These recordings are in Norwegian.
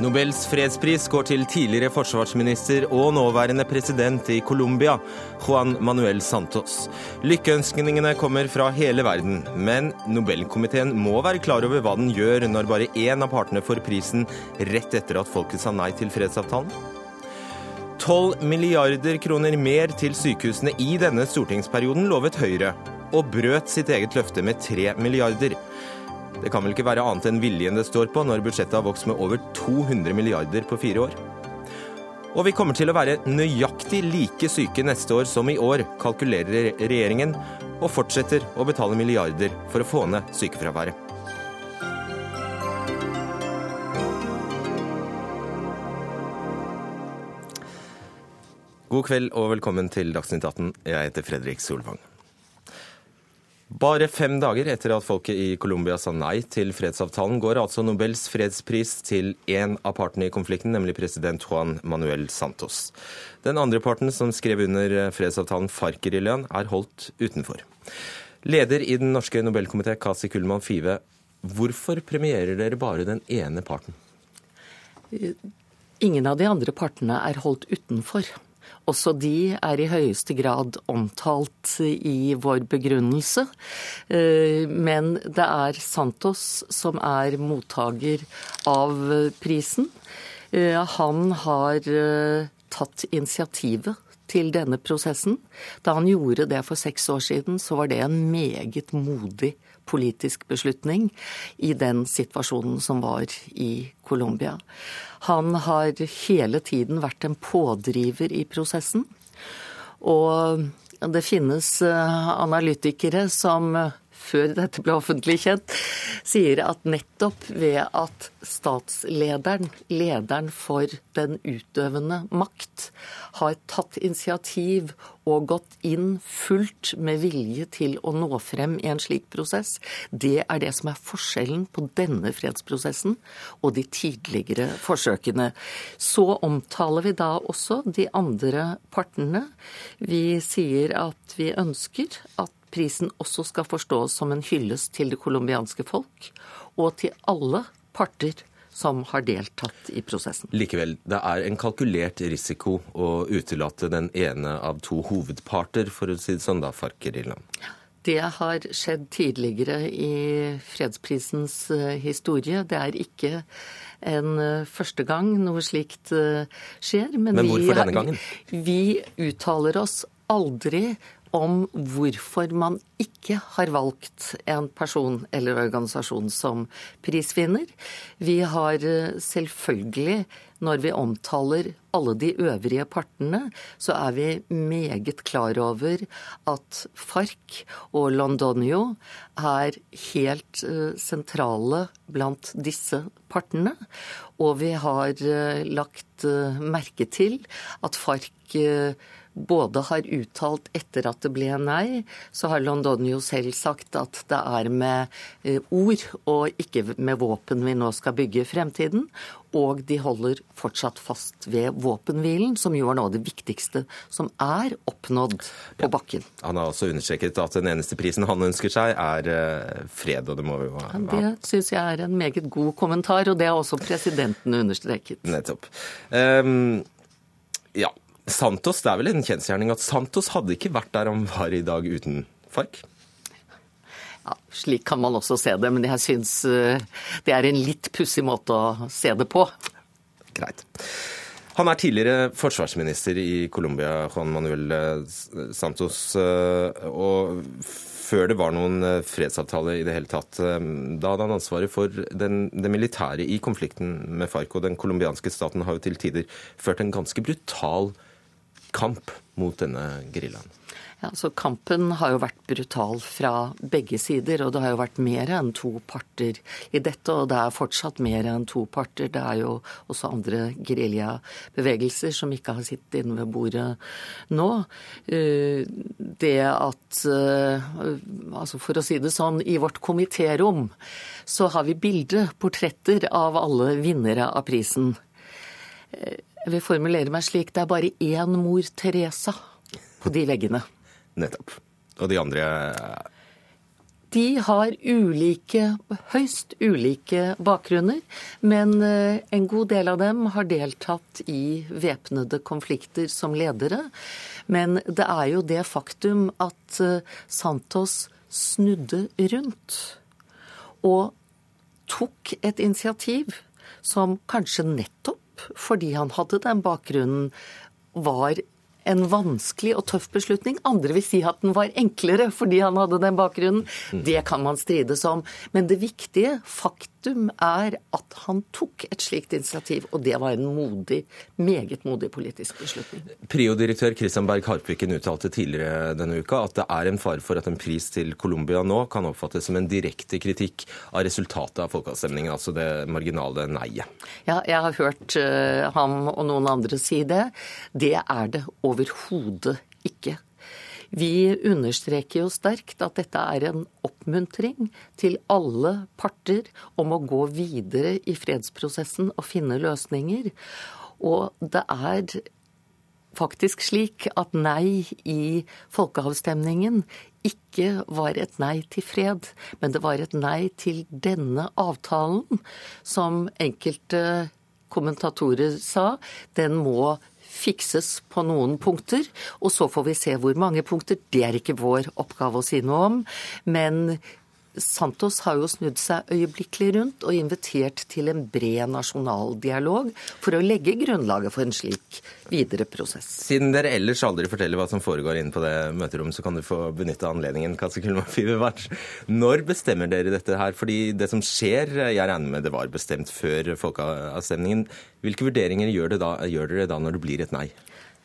Nobels fredspris går til tidligere forsvarsminister og nåværende president i Colombia, Juan Manuel Santos. Lykkeønskningene kommer fra hele verden, men Nobelkomiteen må være klar over hva den gjør når bare én av partene får prisen rett etter at folket sa nei til fredsavtalen. 12 milliarder kroner mer til sykehusene i denne stortingsperioden lovet Høyre, og brøt sitt eget løfte med 3 milliarder. Det kan vel ikke være annet enn viljen det står på når budsjettet har vokst med over 200 milliarder på fire år. Og vi kommer til å være nøyaktig like syke neste år som i år, kalkulerer regjeringen, og fortsetter å betale milliarder for å få ned sykefraværet. God kveld og velkommen til Dagsnytt 18. Jeg heter Fredrik Solvang. Bare fem dager etter at folket i Colombia sa nei til fredsavtalen, går altså Nobels fredspris til én av partene i konflikten, nemlig president Juan Manuel Santos. Den andre parten som skrev under fredsavtalen, FARC-geriljaen, er holdt utenfor. Leder i den norske Nobelkomité, Kasi Kullmann Five, hvorfor premierer dere bare den ene parten? Ingen av de andre partene er holdt utenfor. Også de er i høyeste grad omtalt i vår begrunnelse. Eh, men det er Santos som er mottaker av prisen. Eh, han har eh, tatt initiativet til denne prosessen. Da han gjorde det for seks år siden, så var det en meget modig politisk beslutning i den situasjonen som var i Colombia. Han har hele tiden vært en pådriver i prosessen. Og det finnes eh, analytikere som før dette ble offentlig kjent, sier at nettopp ved at statslederen, lederen for den utøvende makt, har tatt initiativ og gått inn fullt med vilje til å nå frem i en slik prosess, det er det som er forskjellen på denne fredsprosessen og de tidligere forsøkene. Så omtaler vi da også de andre partene. Vi sier at vi ønsker at prisen også skal forstås som en hyllest til det colombianske folk og til alle parter som har deltatt i prosessen. Likevel, det er en kalkulert risiko å utelate den ene av to hovedparter, for å si det sånn, da, FARC-geriljaen? Det har skjedd tidligere i fredsprisens eh, historie. Det er ikke en eh, første gang noe slikt eh, skjer. Men, men hvorfor vi, denne gangen? Vi uttaler oss aldri om hvorfor man ikke har valgt en person eller organisasjon som prisvinner. Vi har eh, selvfølgelig, når vi omtaler alle de øvrige partene, så er vi meget klar over at FARC og Londonio er helt eh, sentrale blant disse partene. Og vi har eh, lagt merke til at FARC både har uttalt etter at det ble nei, så har Londonio selv sagt at det er med eh, ord og ikke med våpen vi nå skal bygge fremtiden. Og de holder fortsatt fast ved våpenhvilen, som jo er noe av det viktigste som er oppnådd på bakken. Ja, han har også understreket at den eneste prisen han ønsker seg, er eh, fred. og Det må vi jo ha. Ja, det syns jeg er en meget god kommentar, og det har også presidenten understreket. Nettopp. Um, ja, Santos, det er vel en kjensgjerning at Santos hadde ikke vært der han var i dag uten FARC? Ja, Slik kan man også se det, men jeg syns eh, det er en litt pussig måte å se det på. Greit. Han er tidligere forsvarsminister i Colombia, Juan Manuel eh, Santos. Eh, og før det var noen fredsavtale i det hele tatt, da hadde han ansvaret for den, det militære i konflikten med FARC. Og den colombianske staten har jo til tider ført en ganske brutal kamp mot denne geriljaen? Ja, så Kampen har jo vært brutal fra begge sider, og det har jo vært mer enn to parter i dette. Og det er fortsatt mer enn to parter. Det er jo også andre geriljabevegelser som ikke har sittet inne ved bordet nå. Eh, det at eh, Altså for å si det sånn, i vårt komitérom så har vi bilde, portretter av alle vinnere av prisen. Jeg vil formulere meg slik det er bare én mor Teresa på de veggene. Nettopp. Og de andre De har ulike, høyst ulike bakgrunner, men eh, en god del av dem har deltatt i væpnede konflikter som ledere. Men det er jo det faktum at eh, Santos snudde rundt og tok et initiativ som kanskje nettopp fordi han hadde den bakgrunnen, var en vanskelig og tøff beslutning. Andre vil si at den var enklere fordi han hadde den bakgrunnen. Mm. Det kan man strides om. Men det viktige faktum er at han tok et slikt initiativ, og det var en modig, meget modig politisk beslutning. Prio-direktør Christian Berg Harpviken uttalte tidligere denne uka at det er en fare for at en pris til Colombia nå kan oppfattes som en direkte kritikk av resultatet av folkeavstemningen, altså det marginale nei-et. Ja, jeg har hørt uh, ham og noen andre si det. Det er det overhodet ikke. Vi understreker jo sterkt at dette er en oppmuntring til alle parter om å gå videre i fredsprosessen og finne løsninger. Og det er faktisk slik at nei i folkeavstemningen ikke var et nei til fred, men det var et nei til denne avtalen, som enkelte kommentatorer sa, den må fikses på noen punkter, og så får vi se hvor mange punkter. Det er ikke vår oppgave å si noe om. Men Santos har jo snudd seg øyeblikkelig rundt og invitert til en bred nasjonal dialog for å legge grunnlaget for en slik videre prosess. Siden dere ellers aldri forteller hva som foregår inne på det møterommet, så kan du få benytte anledningen. Når bestemmer dere dette her? Fordi det som skjer, jeg regner med det var bestemt før folkeavstemningen. Hvilke vurderinger gjør, gjør dere da når det blir et nei?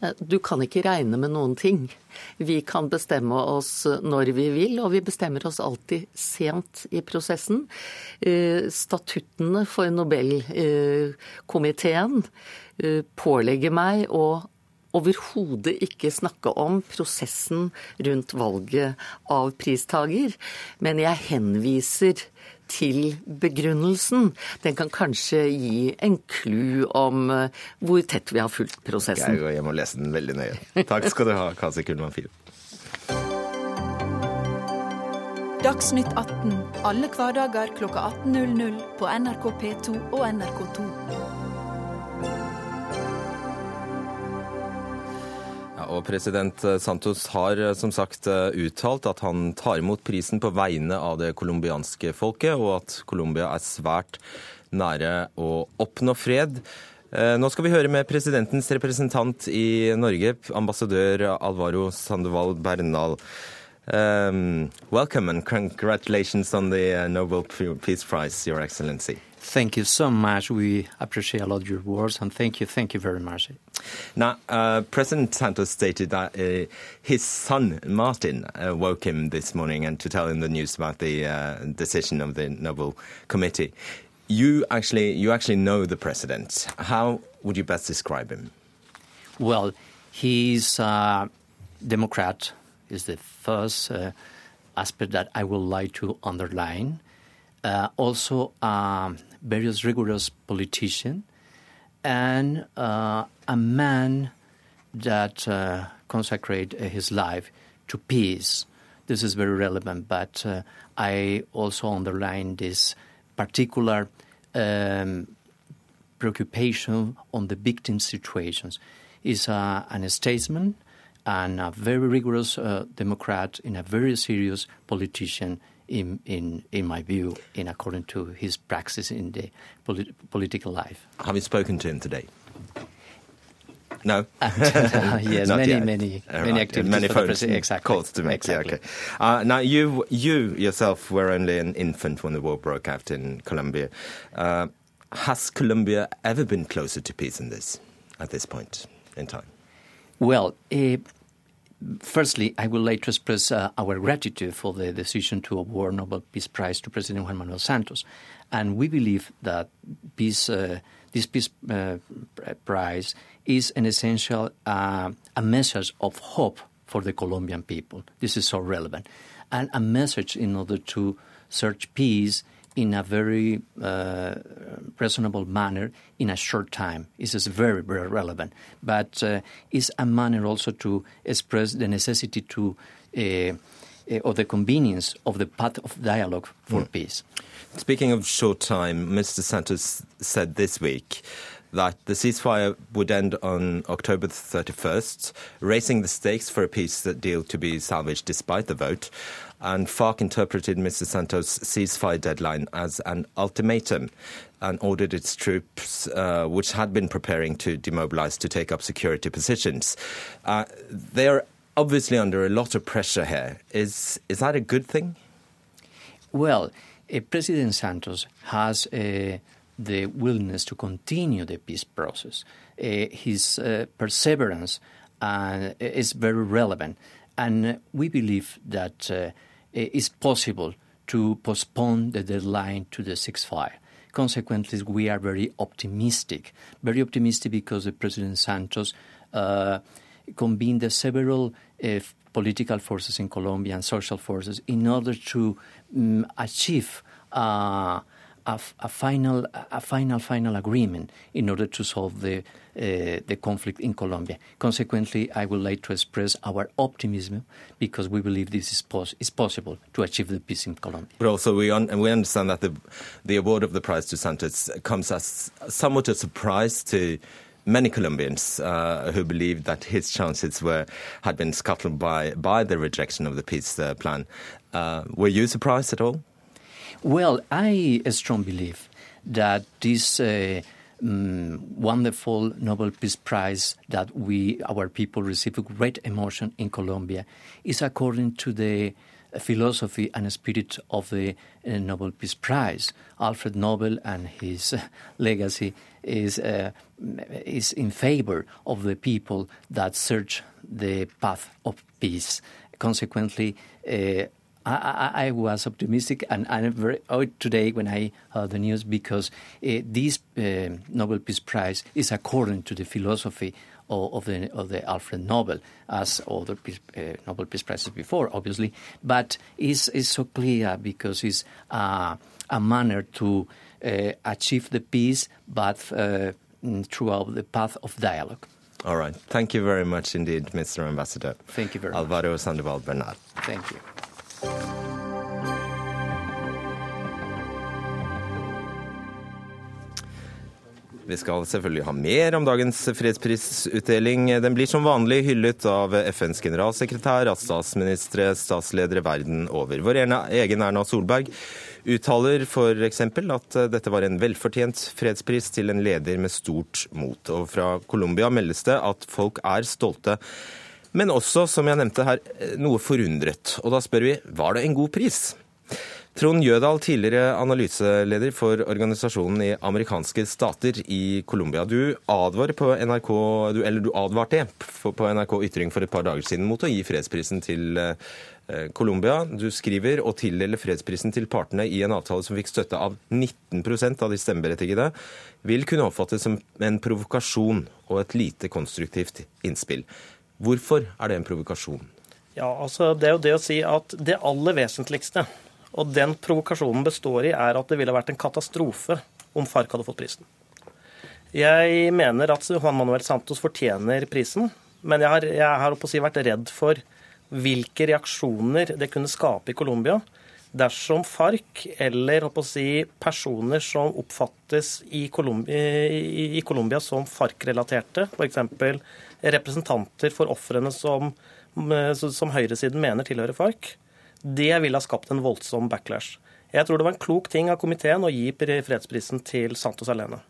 Eh, du kan ikke regne med noen ting. Vi kan bestemme oss når vi vil, og vi bestemmer oss alltid sent i prosessen. Eh, statuttene for Nobelkomiteen eh, pålegger meg å overhodet ikke snakke om prosessen rundt valget av pristager, men jeg henviser til begrunnelsen. Den kan kanskje gi en clou om eh, hvor tett vi har fulgt prosessen. Jeg går hjem og leser den veldig nøye. Takk skal du ha, Kasi Kullmann Fiel. Dagsnytt 18 alle hverdager kl 18.00 på NRK P2 og NRK2. Og president Santos har eh, som sagt eh, uttalt at han tar imot prisen på vegne av det colombianske folket, og at Colombia er svært nære å oppnå fred. Eh, nå skal vi høre med presidentens representant i Norge, ambassadør Alvaro Sandoval Bernal. Um, welcome and congratulations on the Nobel Peace Prize, Your Excellency. Thank you so much. We appreciate a lot your words, and thank you, thank you very much. Now, uh, President Santos stated that uh, his son Martin uh, woke him this morning and to tell him the news about the uh, decision of the Nobel Committee. You actually, you actually know the president. How would you best describe him? Well, he's a Democrat. Is the first uh, aspect that I would like to underline. Uh, also, um, very rigorous politician and uh, a man that uh, consecrate his life to peace. This is very relevant, but uh, I also underline this particular um, preoccupation on the victim situations. He's uh, an statesman and a very rigorous uh, Democrat and a very serious politician in, in, in my view, in according to his praxis in the polit- political life. Have you spoken to him today? No. yes, many, yet. many, uh, many right. activities. Many phones, exactly. calls to make. Exactly. Yeah, okay. Uh, now, you, you yourself were only an infant when the war broke out in Colombia. Uh, has Colombia ever been closer to peace than this at this point in time? Well, uh, Firstly, I would like to express uh, our gratitude for the decision to award Nobel Peace Prize to President Juan Manuel Santos, and we believe that peace, uh, this Peace uh, Prize is an essential uh, a message of hope for the Colombian people. This is so relevant, and a message in order to search peace in a very uh, reasonable manner in a short time. This is very, very relevant. But uh, it's a manner also to express the necessity to uh, uh, or the convenience of the path of dialogue for mm. peace. Speaking of short time, Mr. Santos said this week that the ceasefire would end on October 31st, raising the stakes for a peace deal to be salvaged despite the vote. And FARC interpreted Mr. Santos' ceasefire deadline as an ultimatum and ordered its troops, uh, which had been preparing to demobilize, to take up security positions. Uh, they are obviously under a lot of pressure here. Is, is that a good thing? Well, uh, President Santos has uh, the willingness to continue the peace process. Uh, his uh, perseverance uh, is very relevant, and we believe that uh, it's possible to postpone the deadline to the ceasefire. Consequently, we are very optimistic, very optimistic because the President Santos uh, convened the several uh, political forces in Colombia and social forces in order to um, achieve uh, a, a, final, a final, final agreement in order to solve the uh, the conflict in Colombia. Consequently, I would like to express our optimism because we believe this is, pos- is possible to achieve the peace in Colombia. But also, we un- we understand that the the award of the prize to Santos comes as somewhat a surprise to many Colombians uh, who believed that his chances were had been scuttled by by the rejection of the peace uh, plan. Uh, were you surprised at all? Well, I strongly believe that this uh, um, wonderful Nobel Peace Prize that we, our people, receive with great emotion in Colombia is according to the philosophy and spirit of the uh, Nobel Peace Prize. Alfred Nobel and his legacy is uh, is in favor of the people that search the path of peace. Consequently, uh, I, I, was optimistic, and I'm very oh, today when I heard the news because uh, this uh, Nobel Peace Prize is according to the philosophy of, of, the of the Alfred Nobel, as other peace, uh, Nobel Peace Prizes before, obviously, but it's, it's so clear because it's a manner to uh, achieve the peace, but uh, throughout the path of dialogue. All right. Thank you very much indeed, Mr. Ambassador. Thank you very much. Alvaro Sandoval Bernal. Thank you. Vi skal selvfølgelig ha mer om dagens fredsprisutdeling. Den blir som vanlig hyllet av FNs generalsekretær, av statsministre, statsledere verden over. Vår egen Erna Solberg uttaler f.eks. at dette var en velfortjent fredspris til en leder med stort mot. Og fra Colombia meldes det at folk er stolte men også, som jeg nevnte her, noe forundret. Og da spør vi var det en god pris? Trond Jødal, tidligere analyseleder for organisasjonen i amerikanske stater i Colombia. Du, du, du advarte på NRK Ytring for et par dager siden mot å gi fredsprisen til eh, Colombia. Du skriver å tildele fredsprisen til partene i en avtale som fikk støtte av 19% av de stemmeberettigede, vil kunne oppfattes som en provokasjon og et lite konstruktivt innspill. Hvorfor er det en provokasjon? Ja, altså Det er jo det å si at det aller vesentligste, og den provokasjonen består i, er at det ville vært en katastrofe om FARC hadde fått prisen. Jeg mener at Juan Manuel Santos fortjener prisen, men jeg har, jeg har si, vært redd for hvilke reaksjoner det kunne skape i Colombia dersom FARC eller si, personer som oppfattes i Colombia, som FARC-relaterte, f.eks representanter for ofrene som, som høyresiden mener tilhører FARC, det ville ha skapt en voldsom backlash. Jeg tror det var en klok ting av komiteen å gi fredsprisen til Santos alene.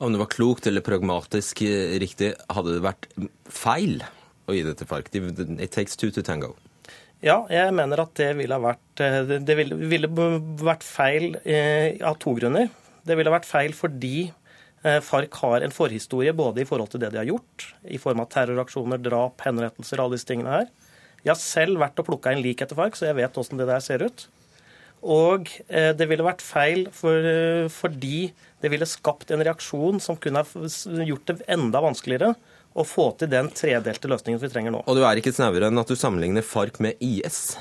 Om det var klokt eller pragmatisk eh, riktig, hadde det vært feil å gi det til FARC? It takes two to tango. Ja, jeg mener at det ville ha vært, eh, det ville, ville vært feil eh, av to grunner. Det ville vært feil fordi Eh, FARC har en forhistorie både i forhold til det de har gjort, i form av terroraksjoner, drap, henrettelser, alle disse tingene her. Jeg har selv vært og plukka inn lik etter FARC, så jeg vet åssen det der ser ut. Og eh, det ville vært feil for, eh, fordi det ville skapt en reaksjon som kunne ha gjort det enda vanskeligere å få til den tredelte løsningen vi trenger nå. Og du er ikke snauere enn at du sammenligner FARC med IS?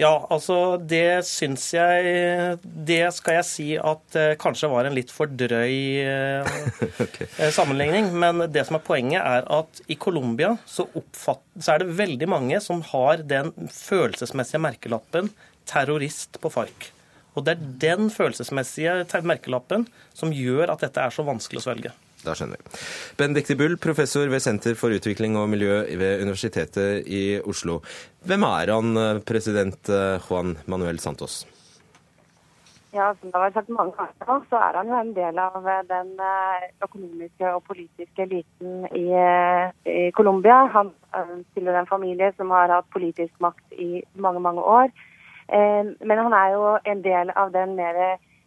Ja, altså det syns jeg Det skal jeg si at eh, kanskje var en litt for drøy eh, okay. Eh, sammenligning. Men det som er poenget, er at i Colombia så, så er det veldig mange som har den følelsesmessige merkelappen 'terrorist' på FARC. Og det er den følelsesmessige merkelappen som gjør at dette er så vanskelig å svelge. Da skjønner vi. Benedicte Bull, professor ved Senter for utvikling og miljø ved Universitetet i Oslo. Hvem er han, president eh, Juan Manuel Santos? Ja, Som det har vært sagt mange ganger nå, så er han jo en del av eh, den eh, økonomiske og politiske eliten i, i Colombia. Han tilhører en familie som har hatt politisk makt i mange, mange år. Men han er jo en del av den mer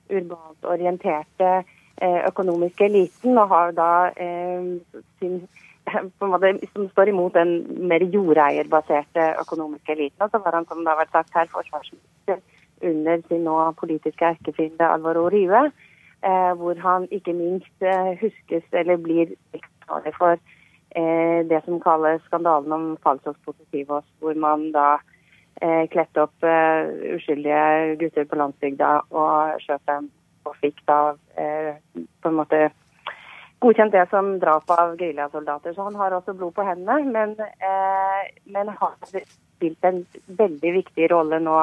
urbant orienterte Eh, økonomiske eliten, og har da eh, sin måte, som står imot den mer jordeierbaserte økonomiske eliten. Og så var han, som det har vært sagt her, forsvarsminister under sin nå politiske erkefiende Alvaro Rive, eh, hvor han ikke minst eh, huskes eller blir ansvarlig for eh, det som kalles skandalen om falsos positivos, hvor man da eh, kledde opp uskyldige gutter på landsbygda og skjøt dem og fikk da eh, på en måte godkjent det som drap av geriljasoldater. Så han har også blod på hendene, men, eh, men har spilt en veldig viktig rolle nå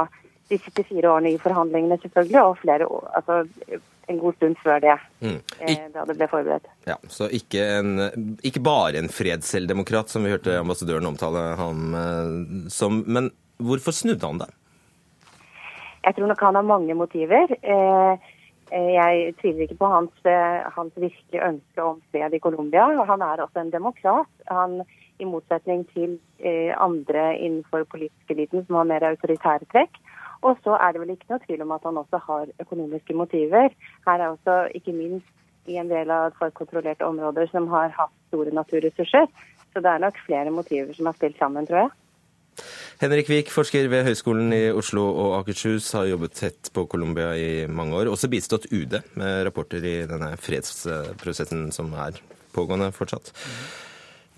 de 74 årene i forhandlingene, selvfølgelig, og flere år, altså en god stund før det, mm. eh, da det ble forberedt. Ja, Så ikke, en, ikke bare en fredsselvdemokrat, som vi hørte ambassadøren omtale ham eh, som. Men hvorfor snudde han det? Jeg tror nok han har mange motiver. Eh, jeg tviler ikke på hans, eh, hans virkelige ønske om fred i Colombia. Han er også en demokrat. Han, I motsetning til eh, andre innenfor politisk eliten som har mer autoritære trekk. Og så er det vel ikke noe tvil om at han også har økonomiske motiver. Her er også ikke minst i en del av forkontrollerte områder som har hatt store naturressurser. Så det er nok flere motiver som har spilt sammen, tror jeg. Henrik Wiik, forsker ved Høgskolen i Oslo og Akershus, har jobbet tett på Colombia i mange år. Også bistått UD med rapporter i denne fredsprosessen som er pågående fortsatt.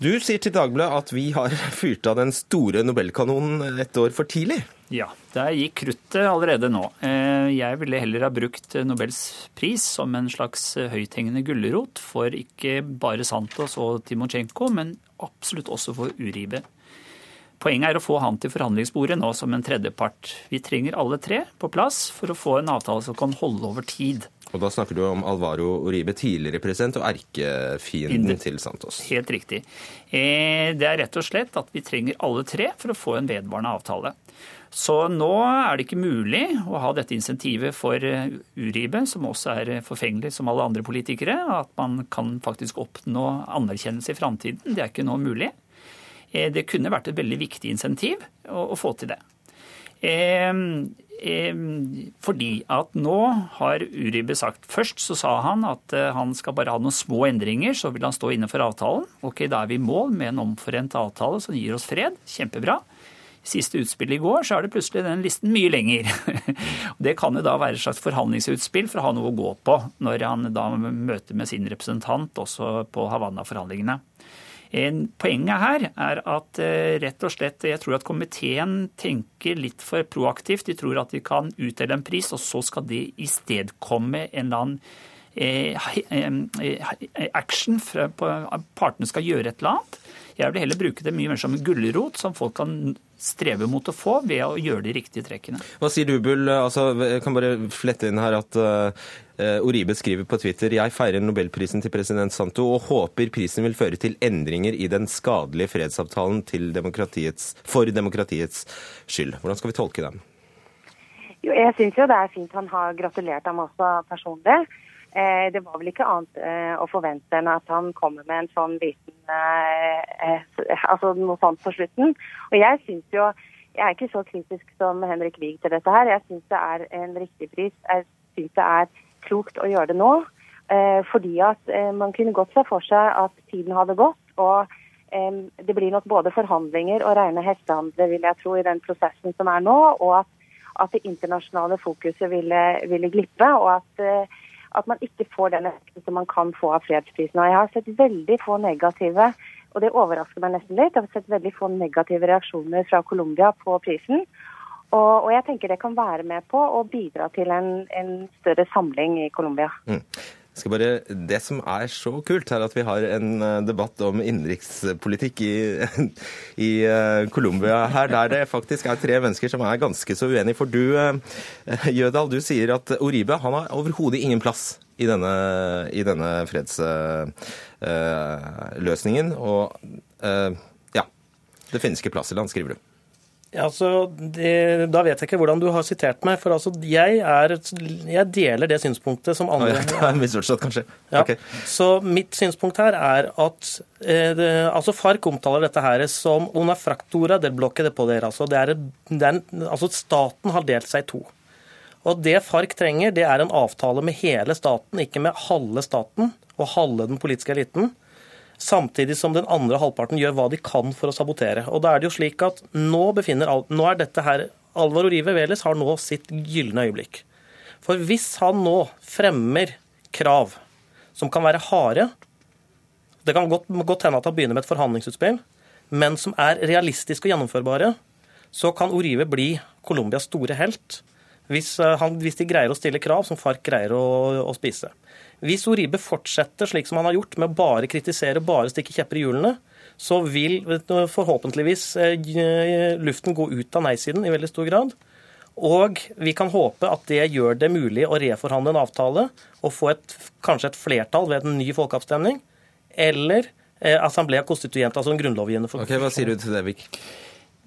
Du sier til Dagbladet at vi har fyrt av den store Nobelkanonen et år for tidlig. Ja, der gikk kruttet allerede nå. Eh, jeg ville heller ha brukt Nobels pris som en slags høythengende gulrot for ikke bare Santos og Timosjenko, men absolutt også for Uribe. Poenget er å få han til forhandlingsbordet nå som en tredjepart. Vi trenger alle tre på plass for å få en avtale som kan holde over tid. Og Da snakker du om Alvaro Uribe, tidligere president og erkefienden til Santos. Helt riktig. Eh, det er rett og slett at vi trenger alle tre for å få en vedvarende avtale. Så nå er det ikke mulig å ha dette insentivet for eh, Uribe, som også er forfengelig som alle andre politikere, at man kan faktisk oppnå anerkjennelse i framtiden. Det er ikke nå mulig. Eh, det kunne vært et veldig viktig insentiv å, få til det. Fordi at nå har Uribe sagt Først så sa han at eh, han skal bare ha noen små endringer, så vil han stå innenfor avtalen. Ok, Da er vi i mål med en omforent avtale som gir oss fred. Kjempebra. Siste utspill i går, så er det plutselig den listen mye lenger. Det kan jo da være et slags forhandlingsutspill for å ha noe å gå på når han da møter med sin representant også på Havanna-forhandlingene. Poenget her er at eh, rett og slett, jeg tror at komiteen tenker litt for proaktivt. De tror at de kan utdele en pris, og så skal det istedkomme en eller annen eh, fra action. Partene skal gjøre et eller annet. Jeg vil heller bruke det mye mer som en gulrot som folk kan streve mot å få ved å gjøre de riktige trekkene. Hva sier du, Bull? Altså, jeg kan bare flette inn her at uh, Oribe skriver på Twitter jeg feirer nobelprisen til president Santo og håper prisen vil føre til endringer i den skadelige fredsavtalen demokratiets, for demokratiets skyld. Hvordan skal vi tolke dem? Jo, jeg syns jo det er fint han har gratulert ham også personlig. Eh, det var vel ikke annet eh, å forvente enn at han kommer med en sånn liten eh, Altså noe sånt på slutten. Og jeg syns jo Jeg er ikke så kritisk som Henrik Wiig til dette her. Jeg syns det er en riktig pris. Jeg syns det er klokt å gjøre det nå. Fordi at man kunne gått se for seg at tiden hadde gått. og det blir nok både forhandlinger og rene hestehandler, vil jeg tro, i den prosessen som er nå. Og at, at det internasjonale fokuset ville, ville glippe. Og at at man ikke får den effekten som man kan få av fredsprisen. Og jeg har sett veldig få negative, og det overrasker meg nesten litt, jeg har sett veldig få negative reaksjoner fra Colombia på prisen. Og, og, jeg tenker det kan være med på å bidra til en, en større samling i Colombia. Mm. Bare, det som er så kult, er at vi har en eh, debatt om innenrikspolitikk i, i uh, Colombia her, der det faktisk er tre mennesker som er ganske så uenige. For du, uh, Jødal, du sier at Oribe han har overhodet ingen plass i denne, i denne fredsløsningen. Og ja, det finnes ikke plass til han, skriver du. Ja, altså, det, Da vet jeg ikke hvordan du har sitert meg. For altså, jeg, er, jeg deler det synspunktet som andre Jeg har misforstått, kanskje. Ja. Okay. Så mitt synspunkt her er at eh, det, altså FARC omtaler dette her som una fractura del bloque de poder. Altså, det er, det er, altså staten har delt seg i to. Og det FARC trenger, det er en avtale med hele staten, ikke med halve staten og halve den politiske eliten samtidig som den andre halvparten gjør hva de kan for å sabotere. Og da er det jo slik at Nå befinner, nå er dette her, Alvor Orive Veles har nå sitt gylne øyeblikk. For hvis han nå fremmer krav som kan være harde Det kan godt, godt hende at han begynner med et forhandlingsutspill, men som er realistiske og gjennomførbare, så kan Orive bli Colombias store helt. Hvis, eh, han, hvis, de greier å stille krav som FARC greier å, å spise. Hvis Oribe fortsetter slik som han har gjort, med å bare kritisere, bare stikke kjepper i hjulene, så vil forhåpentligvis eh, luften gå ut av nei-siden i veldig stor grad. Og vi kan håpe at det gjør det mulig å reforhandle en avtale og få et, kanskje et flertall ved en ny folkeavstemning, eller eh, Assemblea Constituent, altså en grunnlovgivende Ok, Hva sier du til det, Vik?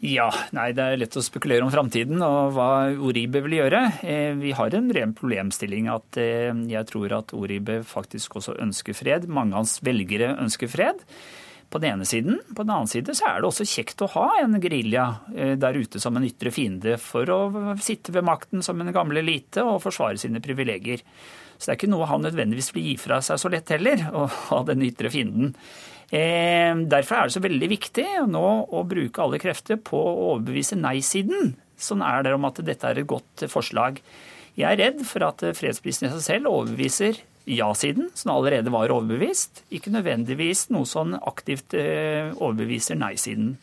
Ja, nei, Det er lett å spekulere om framtiden og hva Oribe vil gjøre. Eh, vi har en ren problemstilling at eh, jeg tror at Oribe faktisk også ønsker fred. Mange av hans velgere ønsker fred. På den ene siden. På den annen side så er det også kjekt å ha en gerilja eh, der ute som en ytre fiende for å sitte ved makten som en gamle elite og forsvare sine privilegier. Så det er ikke noe han nødvendigvis vil gi fra seg så lett heller, å ha den ytre fienden. Eh, derfor er det så veldig viktig nå å bruke alle krefter på å overbevise nei-siden. Sånn er det om at dette er et godt forslag. Jeg er redd for at fredsprisen i seg selv overbeviser ja-siden, som allerede var overbevist, ikke nødvendigvis noe som aktivt eh, overbeviser nei-siden.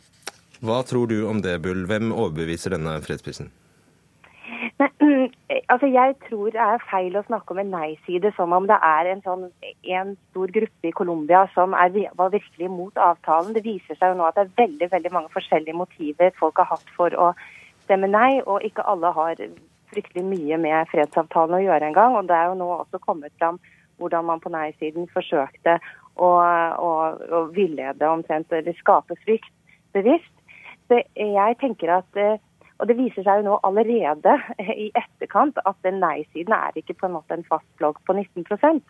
Hva tror du om det, Bull? Hvem overbeviser denne fredsprisen? Altså Jeg tror det er feil å snakke om en nei-side som om det er en, sånn, en stor gruppe i Colombia som er, var virkelig imot avtalen. Det viser seg jo nå at det er veldig veldig mange forskjellige motiver folk har hatt for å stemme nei, og ikke alle har fryktelig mye med fredsavtalen å gjøre engang. Og det er jo nå også kommet fram hvordan man på nei-siden forsøkte å, å, å villede omtrent, eller skape frykt bevisst. Så jeg tenker at eh, og Det viser seg jo nå allerede i etterkant at den nei-siden er ikke på en måte en fast blogg på 19%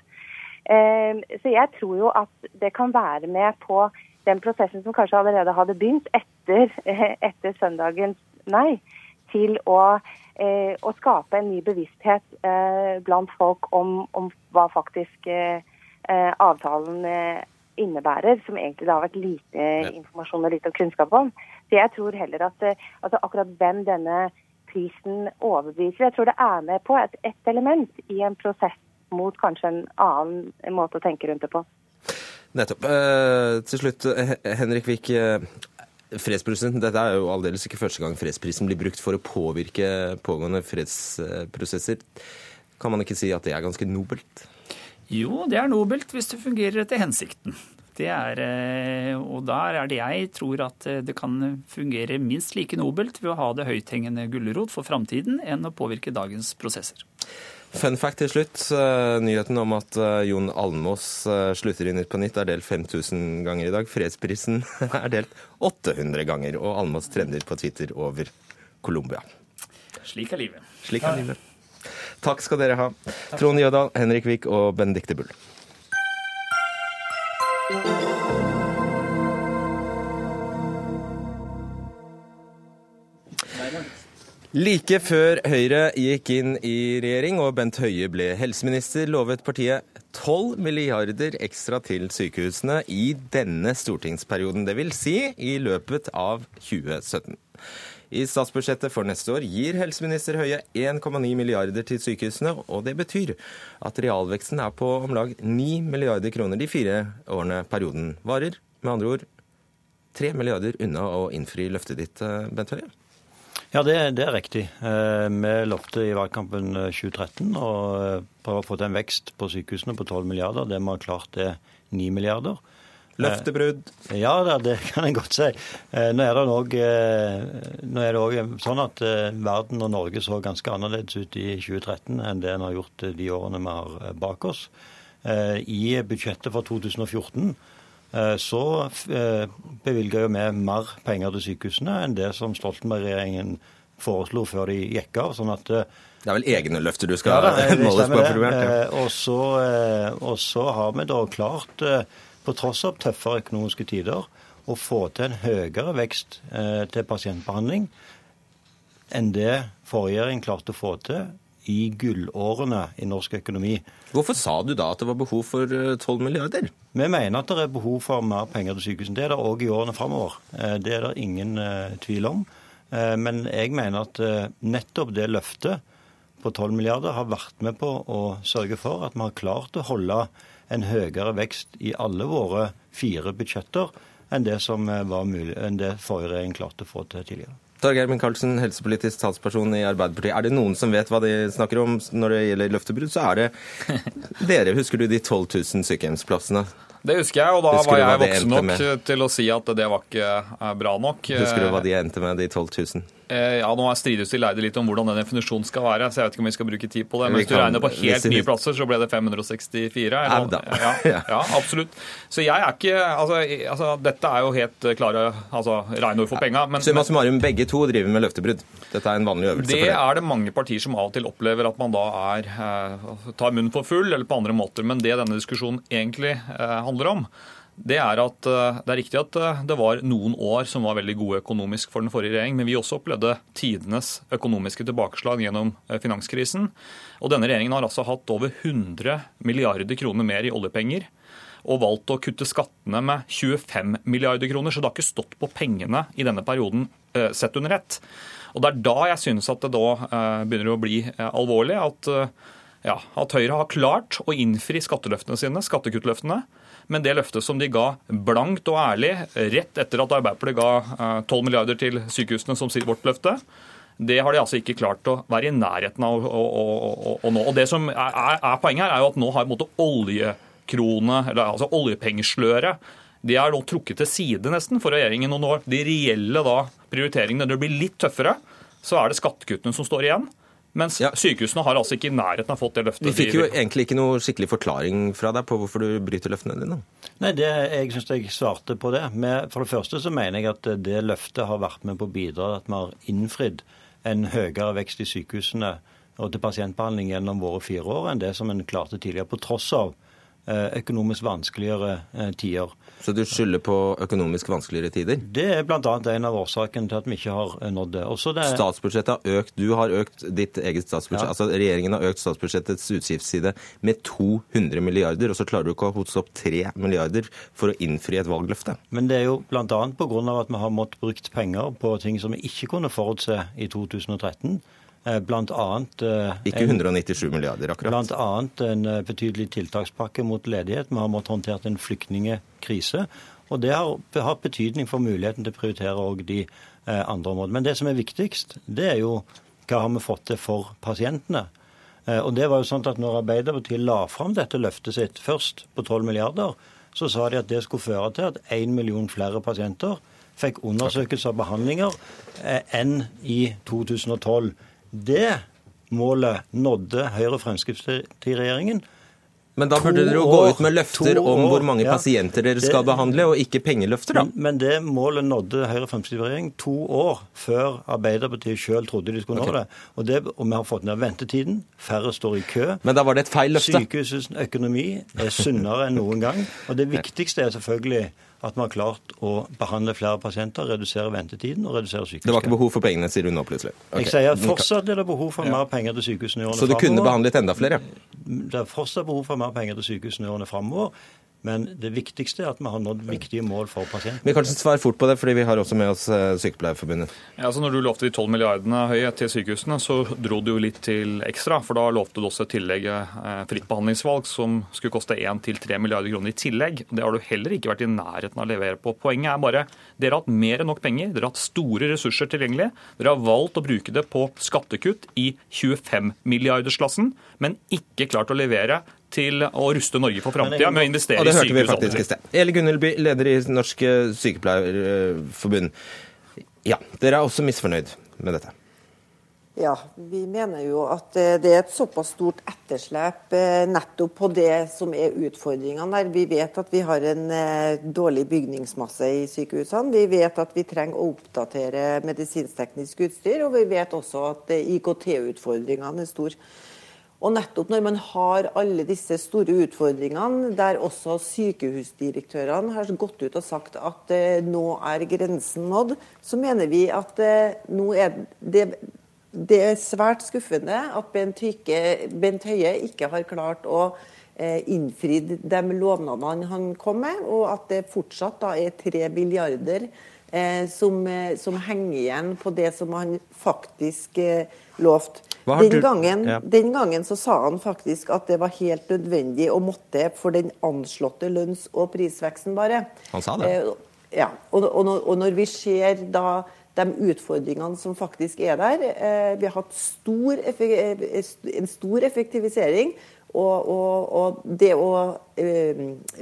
ehm, Så jeg tror jo at det kan være med på den prosessen som kanskje allerede hadde begynt etter, etter søndagens nei, til å, eh, å, skape en ny bevissthet eh, blant folk om, om hva faktisk eh, avtalen innebærer, som egentlig det har vært lite informasjon og lite kunnskap om. Så jeg tror heller at eh, altså akkurat hvem denne prisen overbeviser Jeg tror det er med på et, et element i en prosess mot kanskje en annen måte å tenke rundt det på. Nettopp. Eh, til slutt, Henrik Wiik. Eh, fredsprisen, Dette er jo aldeles ikke første gang fredsprisen blir brukt for å påvirke pågående fredsprosesser. Kan man ikke si at det er ganske nobelt? Jo, det er nobelt hvis det fungerer etter hensikten. Det er, eh, og der er det jeg tror at eh, det kan fungere minst like nobelt ved å ha det høythengende gulrot for framtiden enn å påvirke dagens prosesser. Fun fact til slutt. Eh, nyheten om at Jon Almås slutter i Nytt på Nytt er delt 5000 ganger i dag. Fredsprisen er delt 800 ganger, og Almås trender på Twitter over Colombia. Slik er livet. Slik er livet. Takk skal dere ha. Trond Jødal, Henrik Vik og Benedicte Bull. Like før Høyre gikk inn i regjering og Bent Høie ble helseminister, lovet partiet 12 milliarder ekstra til sykehusene i denne stortingsperioden. Det vil si i løpet av 2017. I statsbudsjettet for neste år gir helseminister Høie 1,9 milliarder til sykehusene, og det betyr at realveksten er på om lag 9 milliarder kroner de fire årene perioden varer. Med andre ord 3 milliarder unna å innfri løftet ditt, eh, Bent Høie. Ja, det, det er riktig. Eh, vi lovte i valgkampen 2013 å prøve å få til en vekst på sykehusene på 12 milliarder. Det vi har klart, er 9 milliarder. Løftebrudd? Ja, det kan jeg godt si. Nå er det òg sånn at verden og Norge så ganske annerledes ut i 2013 enn det en har gjort de årene vi har bak oss. I budsjettet for 2014 Eh, så eh, bevilger vi mer penger til sykehusene enn det som Stoltenberg-regjeringen foreslo før de gikk av. sånn at eh, det er vel egne løfter du skal ja, måles på? Ja. Og, så, og så har vi da klart, på tross av tøffere økonomiske tider, å få til en høyere vekst til pasientbehandling enn det forrige regjering klarte å få til i gullårene i norsk økonomi. Hvorfor sa du da at det var behov for 12 eh, milliarder? Vi mener at det er behov for mer penger til sykehusene. Det er det òg i årene framover. Eh, det er det ingen eh, tvil om. Men jeg mener at nettopp det løftet på 12 milliarder har vært med på å sørge for at vi har klart å holde en høyere vekst i alle våre fire budsjetter enn det som var mulig, enn det forrige regjering klarte å få til tidligere. Torgeir Micaelsen, helsepolitisk talsperson i Arbeiderpartiet. Er det noen som vet hva de snakker om når det gjelder løftebrudd, så er det dere. Husker du de 12 000 sykehjemsplassene? Det husker jeg, og da husker var jeg voksen nok til å si at det var ikke eh, bra nok. Husker du hva de endte med, de 12 000? Eh, ja, Nå strides de leide litt om hvordan den definisjonen skal være, så jeg vet ikke om vi skal bruke tid på det. Men hvis du regner på helt nye plasser, så ble det 564. Eller, ja, ja, absolutt. Så jeg er ikke altså, altså, Dette er jo helt klare altså, regneord for penga. Men, Summa summarum, begge to driver med løftebrudd. Dette er en vanlig øvelse det for det. er det mange partier som av og til opplever at man da er, eh, tar munnen for full, eller på andre måter. Men det denne diskusjonen egentlig eh, handler om, det er at eh, det er riktig at eh, det var noen år som var veldig gode økonomisk for den forrige regjering, men vi også opplevde tidenes økonomiske tilbakeslag gjennom eh, finanskrisen. Og denne regjeringen har altså hatt over 100 milliarder kroner mer i oljepenger. Og valgt å kutte skattene med 25 milliarder kroner. Så det har ikke stått på pengene i denne perioden sett under ett. Og Det er da jeg synes at det da begynner å bli alvorlig. At, ja, at Høyre har klart å innfri skatteløftene sine, skattekuttløftene. Men det løftet som de ga blankt og ærlig rett etter at Arbeiderpartiet ga 12 eh, milliarder til sykehusene som sitt vårt løfte, det har de altså ikke klart å være i nærheten av å, nå. Og Det som er, er, poenget her, er jo at nå har måte oljekrone, eller altså oljepengesløret, de er nå trukket til side nesten for regjeringen. Og når de reelle da, prioriteringene det blir litt tøffere, så er det skattekuttene som står igjen. Mens ja. sykehusene har altså ikke i nærheten av fått det løftet. Vi fikk jo egentlig ikke noe skikkelig forklaring fra deg på hvorfor du bryter løftene dine. Nei, det, Jeg syns jeg svarte på det. Men for det første så mener jeg at det løftet har vært med på å bidra til at vi har innfridd en høyere vekst i sykehusene og til pasientbehandling gjennom våre fire år enn det som en klarte tidligere, på tross av økonomisk vanskeligere eh, tider. Så du skylder på økonomisk vanskeligere tider? Det er bl.a. en av årsakene til at vi ikke har nådd det. det... Statsbudsjettet har økt. Du har økt ditt eget statsbudsjett. Ja. Altså Regjeringen har økt statsbudsjettets utgiftsside med 200 milliarder, og så klarer du ikke å hoste opp 3 milliarder for å innfri et valgløfte. Men det er jo bl.a. pga. at vi har måttet brukt penger på ting som vi ikke kunne forutse i 2013. Eh, blant annet, eh, Ikke 197 milliarder, akkurat. Blant annet en eh, betydelig tiltakspakke mot ledighet. Vi har måttet håndtere en flyktningkrise. Og det har hatt betydning for muligheten til å prioritere òg de andre områdene. Men det som er viktigst, det er jo hva har vi fått til for pasientene. Og det var jo sånn at når Arbeiderpartiet la fram dette løftet sitt først på 12 milliarder, så sa de at det skulle føre til at 1 million flere pasienter fikk undersøkelser og behandlinger enn i 2012. Det målet nådde Høyre-Fremskrittsparti-regjeringen. Men da burde dere jo gå ut med løfter om hvor mange ja, pasienter dere skal det, behandle, og ikke pengeløfter, da. Men, det målet nådde Høyre-Fremskrittsparti-regjeringen to år før Arbeiderpartiet sjøl trodde de skulle okay. nå det. Og, det. og vi har fått ned ventetiden, færre står i kø. Men da var det et feil løfte? Sykehusets økonomi er sunnere enn noen gang. Og det viktigste er selvfølgelig at vi har klart å behandle flere pasienter, redusere ventetiden og redusere sykehuskøen. Det var ikke behov for pengene, sier du nå plutselig? Okay. Jeg sier at fortsatt er det behov for mer penger til sykehusene i årene framover. Så du kunne behandlet enda flere? Det er fortsatt behov for mer penger til sykehusene i årene framover. Men det viktigste er at vi har nådd viktige mål for pasienten. Vi kan ikke svare fort på det, fordi vi har også med oss eh, Sykepleierforbundet. Ja, altså når du lovte de 12 milliardene høye til sykehusene, så dro du jo litt til ekstra. For da lovte du også et tillegg eh, fritt behandlingsvalg som skulle koste 1-3 milliarder kroner i tillegg. Det har du heller ikke vært i nærheten av å levere på. Poenget er bare dere har hatt mer enn nok penger, dere har hatt store ressurser tilgjengelig. Dere har valgt å bruke det på skattekutt i 25-milliardersklassen, men ikke klart å levere til å ruste Norge for framtida med å investere Og det i sykehus. Eli Gunnelby, leder i Norsk eh, Sykepleierforbund. Ja, dere er også misfornøyd med dette. Ja, vi mener jo at eh, det er et såpass stort etterslep eh, nettopp på det som er utfordringene der. Vi vet at vi har en dårlig bygningsmasse i sykehusene. Vi vet at vi trenger å oppdatere medisinsk-teknisk utstyr, og vi vet også at IKT-utfordringene er store. Og nettopp når man har alle disse store utfordringene, der også sykehusdirektørene har gått ut og sagt at eh, nå er grensen nådd, så mener vi at eh, nå er det det er svært skuffende at Bent, Hykke, Bent Høie ikke har klart å eh, innfridd de lovnadene han kom med, og at det fortsatt da er tre milliarder eh, som, eh, som henger igjen på det som han faktisk eh, lovt. Den gangen, Ja. den gangen så sa han faktisk at det var helt nødvendig å måtte for den anslåtte lønns- og prisveksten bare. Han sa det. Eh, ja, og, og, når- og når vi ser da de utfordringene som faktisk er der eh, Vi har hatt stor eh, en stor effektivisering. Og, og, og det å eh,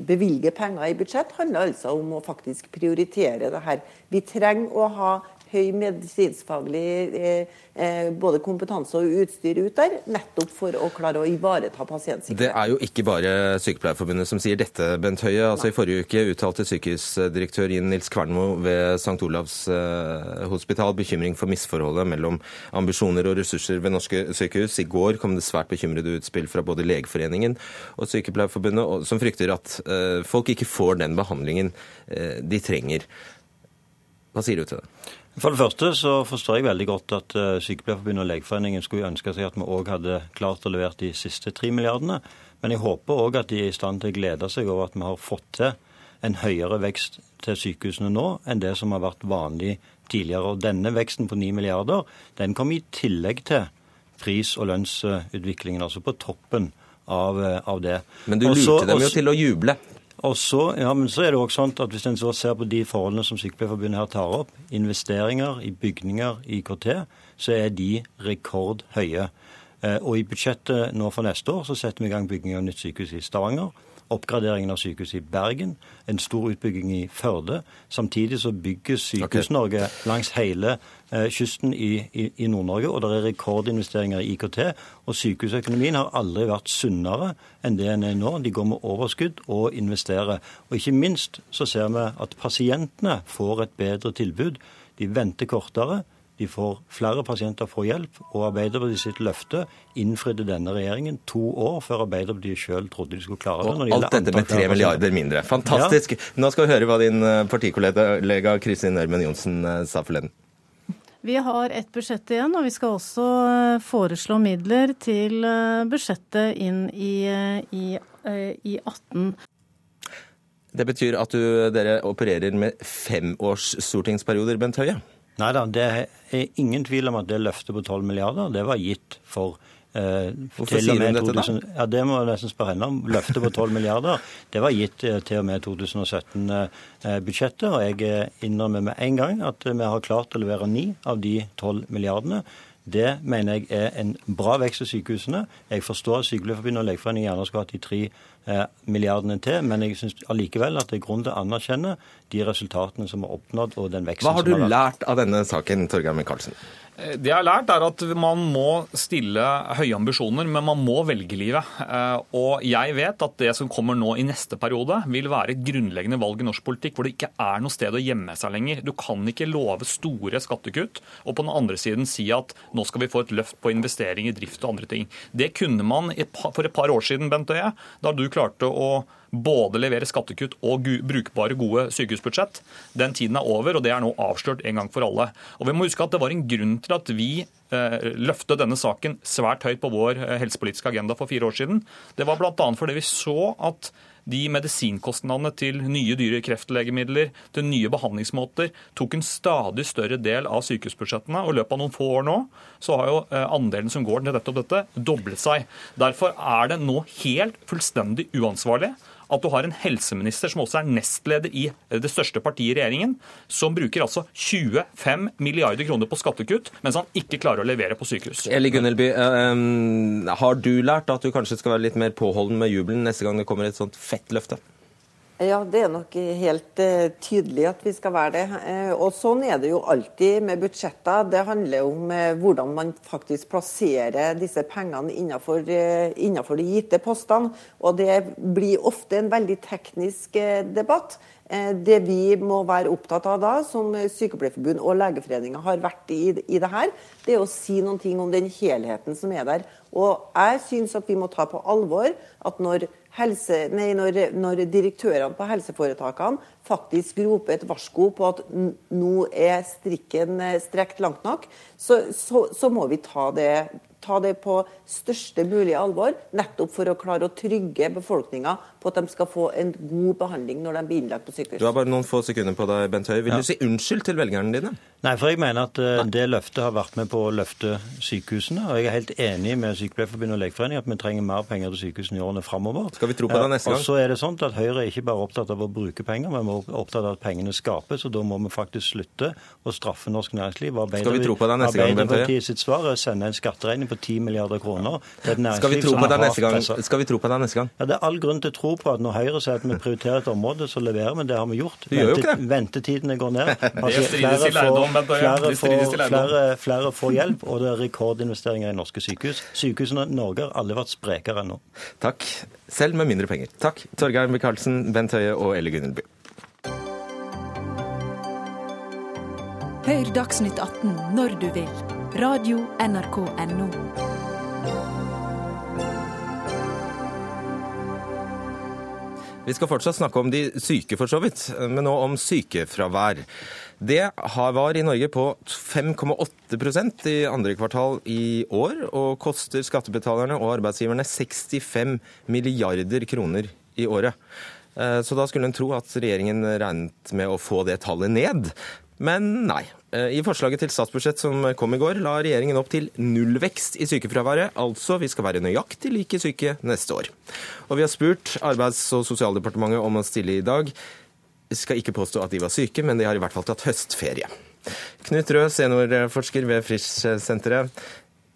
bevilge penger i budsjett handler altså om å faktisk prioritere det her. Vi trenger å ha høy medisinskfaglig eh, eh, både kompetanse og utstyr ut der, nettopp for å klare å ivareta pasientsikkerhet. Det er jo ikke bare Sykepleierforbundet som sier dette, Bent Høie. Altså I forrige uke uttalte sykehusdirektør Inn Nils Kvernmo ved St. Olavs eh, hospital bekymring for misforholdet mellom ambisjoner og ressurser ved norske sykehus. I går kom det svært bekymrede utspill fra både Legeforeningen og Sykepleierforbundet, som frykter at folk ikke får den behandlingen eh, de trenger. Hva sier du til det? For det første så forstår jeg veldig godt at eh, Sykepleierforbundet og Legeforeningen skulle ønske seg at vi òg hadde klart å levere de siste tre milliardene. Men jeg håper òg at de er i stand til å glede seg over at vi har fått til en høyere vekst til sykehusene nå enn det som har vært vanlig tidligere. Og denne veksten på 9 milliarder, den kom i tillegg til pris- og lønnsutviklingen, altså på toppen av, eh, av det. Men du Også- lurte dem jo også- til å juble. Og så, ja, men så er det også sånn at Hvis en så ser på de forholdene som Sykepleierforbundet her tar opp, investeringer i bygninger, IKT, så er de rekordhøye. Eh, Og I budsjettet nå for neste år så setter vi i gang bygging av nytt sykehus i Stavanger. Oppgraderingen av sykehuset i Bergen. En stor utbygging i Førde. Samtidig så bygges Sykehus-Norge langs hele eh, kysten i, i, i Nord-Norge. Og det er rekordinvesteringer i IKT. Og sykehusøkonomien har aldri vært sunnere enn det den er nå. De går med overskudd og investerer. Og ikke minst så ser vi at pasientene får et bedre tilbud. De venter kortere. De får flere pasienter får hjelp, og Arbeiderpartiet sitt løfte innfridde denne regjeringen to år før Arbeiderpartiet sjøl trodde de skulle klare det. Og alt dette med tre milliarder mindre. Fantastisk. Nå skal vi høre hva din eh, partikollega Kristin Ørmen Johnsen eh, sa forleden. Vi har ett budsjett igjen, og vi skal også eh, foreslå midler til budsjettet inn i, i, i 18. Det betyr at du, dere opererer med femårs stortingsperioder, Bent Høie? Nei da, det er ingen tvil om at det løftet på 12 milliarder, det var gitt for eh, Hvorfor sier hun med dette da? 2000 Ja, Det må jeg nesten spørre henne om. Løftet på 12 milliarder, det var gitt eh, til og med 2017-budsjettet. Og jeg eh, innrømmer med en gang at vi har klart å levere ni av de 12 milliardene. Det mener jeg er en bra vekst i sykehusene. Jeg forstår at Sykepleierforbundet og Legeforeningen gjerne skulle hatt de tre eh, milliardene til, men jeg syns allikevel at det er grunn til å anerkjenne de resultatene som er oppnådd, og den veksten Hva har du Hva har du lært av denne saken, Torgeir Micaelsen? Det jeg har lært, er at man må stille høye ambisjoner, men man må velge livet. Eh, Og jeg vet at det som kommer nå i neste periode, vil være et grunnleggende valg i norsk politikk hvor det ikke er noe sted å gjemme seg lenger. Du kan ikke love store skattekutt og på den andre siden si at nå skal vi få et løft på investering i drift og andre ting. Det kunne man for et par år siden, Bent Øie, da du klarte å både levere skattekutt og brukbare, gode sykehusbudsjett. Den tiden er over, og det er nå avslørt en gang for alle. Og vi må huske at Det var en grunn til at vi løftet denne saken svært høyt på vår eh, helsepolitiske agenda for fire år siden. Det var bl.a. fordi vi så at de medisinkostnadene til nye dyre kreftlegemidler, til nye behandlingsmåter, tok en stadig større del av sykehusbudsjettene. Og i løpet av noen få år nå så har jo eh, andelen som går til dette og dette, doblet seg. Derfor er det nå helt fullstendig uansvarlig at du har en helseminister som også er nestleder i det største partiet i regjeringen, som bruker altså 25 milliarder kroner på skattekutt, mens han ikke klarer å levere på sykehus. Eli Gunnelby, uh, har du lært at du kanskje skal være litt mer påholden med jubelen neste gang det kommer et sånt fett løfte? Ja, det er nok helt uh, tydelig at vi skal være det. Uh, og sånn er det jo alltid med budsjetter. Det handler om uh, hvordan man faktisk plasserer disse pengene innenfor, innenfor de gitte postene. Og det blir ofte en veldig teknisk debatt. Det vi må være opptatt av da, som Sykepleierforbund og Legeforeningen har vært i, i det her, det er å si noen ting om den helheten som er der. Og jeg syns at vi må ta på alvor at når helse, nei, når, når, direktørene på helseforetakene faktisk roper et varsko på at nå er strikken eh, strekt langt nok, så, så, så må vi ta det, ta det på største mulig alvor, nettopp for å klare å trygge befolkninga på at de skal få en god behandling når de blir innlagt på sykehus. Du har bare noen få sekunder på deg, Bent Høie. Vil ja. du si unnskyld til velgerne dine? Nei, for jeg mener at uh, det løftet har vært med på å løfte sykehusene. Og jeg er helt enig med Sykepleierforbundet og Legeforeningen at vi trenger mer penger til sykehusene i årene framover. Skal vi tro på det neste gang? Og så er det sånn at Høyre er ikke bare opptatt av å bruke penger, men vi er opptatt av at pengene skapes. Og da må vi faktisk slutte å straffe norsk næringsliv. Arbeider, Skal vi tro på det neste gang, Bent Høie? sitt svar er å sende en skatteregning på 10 milliarder kroner Skal vi tro på det neste gang? Skal vi tro på det neste gang? Ja, Det er all grunn til å tro på at når Høyre sier at vi prioriterer et område, så leverer vi. Det har vi gjort. Vente, ventetidene går ned. Altså, flere, får, flere, får, flere, flere, får, hjelp, og det er rekordinvesteringer i norske sykehus. Sykehusene i Norge har aldri vært sprekere enn nå. Takk. Selv med mindre penger. Takk, Torgeir Micaelsen, Bent Høie og Elle Gunnelby. Hør Dagsnytt 18 når du vil. Radio NRK NO. Vi skal fortsatt snakke om de syke, for så vidt, men nå om sykefravær. Det var i Norge på 5,8% i andre kvartal i år, og koster skattebetalerne og arbeidsgiverne 65 milliarder kroner i året. Eh, så da skulle en tro at regjeringen regnet med å få det tallet ned. Men nei. Eh, I forslaget til statsbudsjett som kom i går, la regjeringen opp til nullvekst i sykefraværet. Altså vi skal være nøyaktig like syke neste år. Og vi har spurt Arbeids- og sosialdepartementet om å stille i dag. Jeg skal ikke påstå at de var syke, men de har i hvert fall tatt høstferie. Knut Rød, seniorforsker ved Frisch-senteret.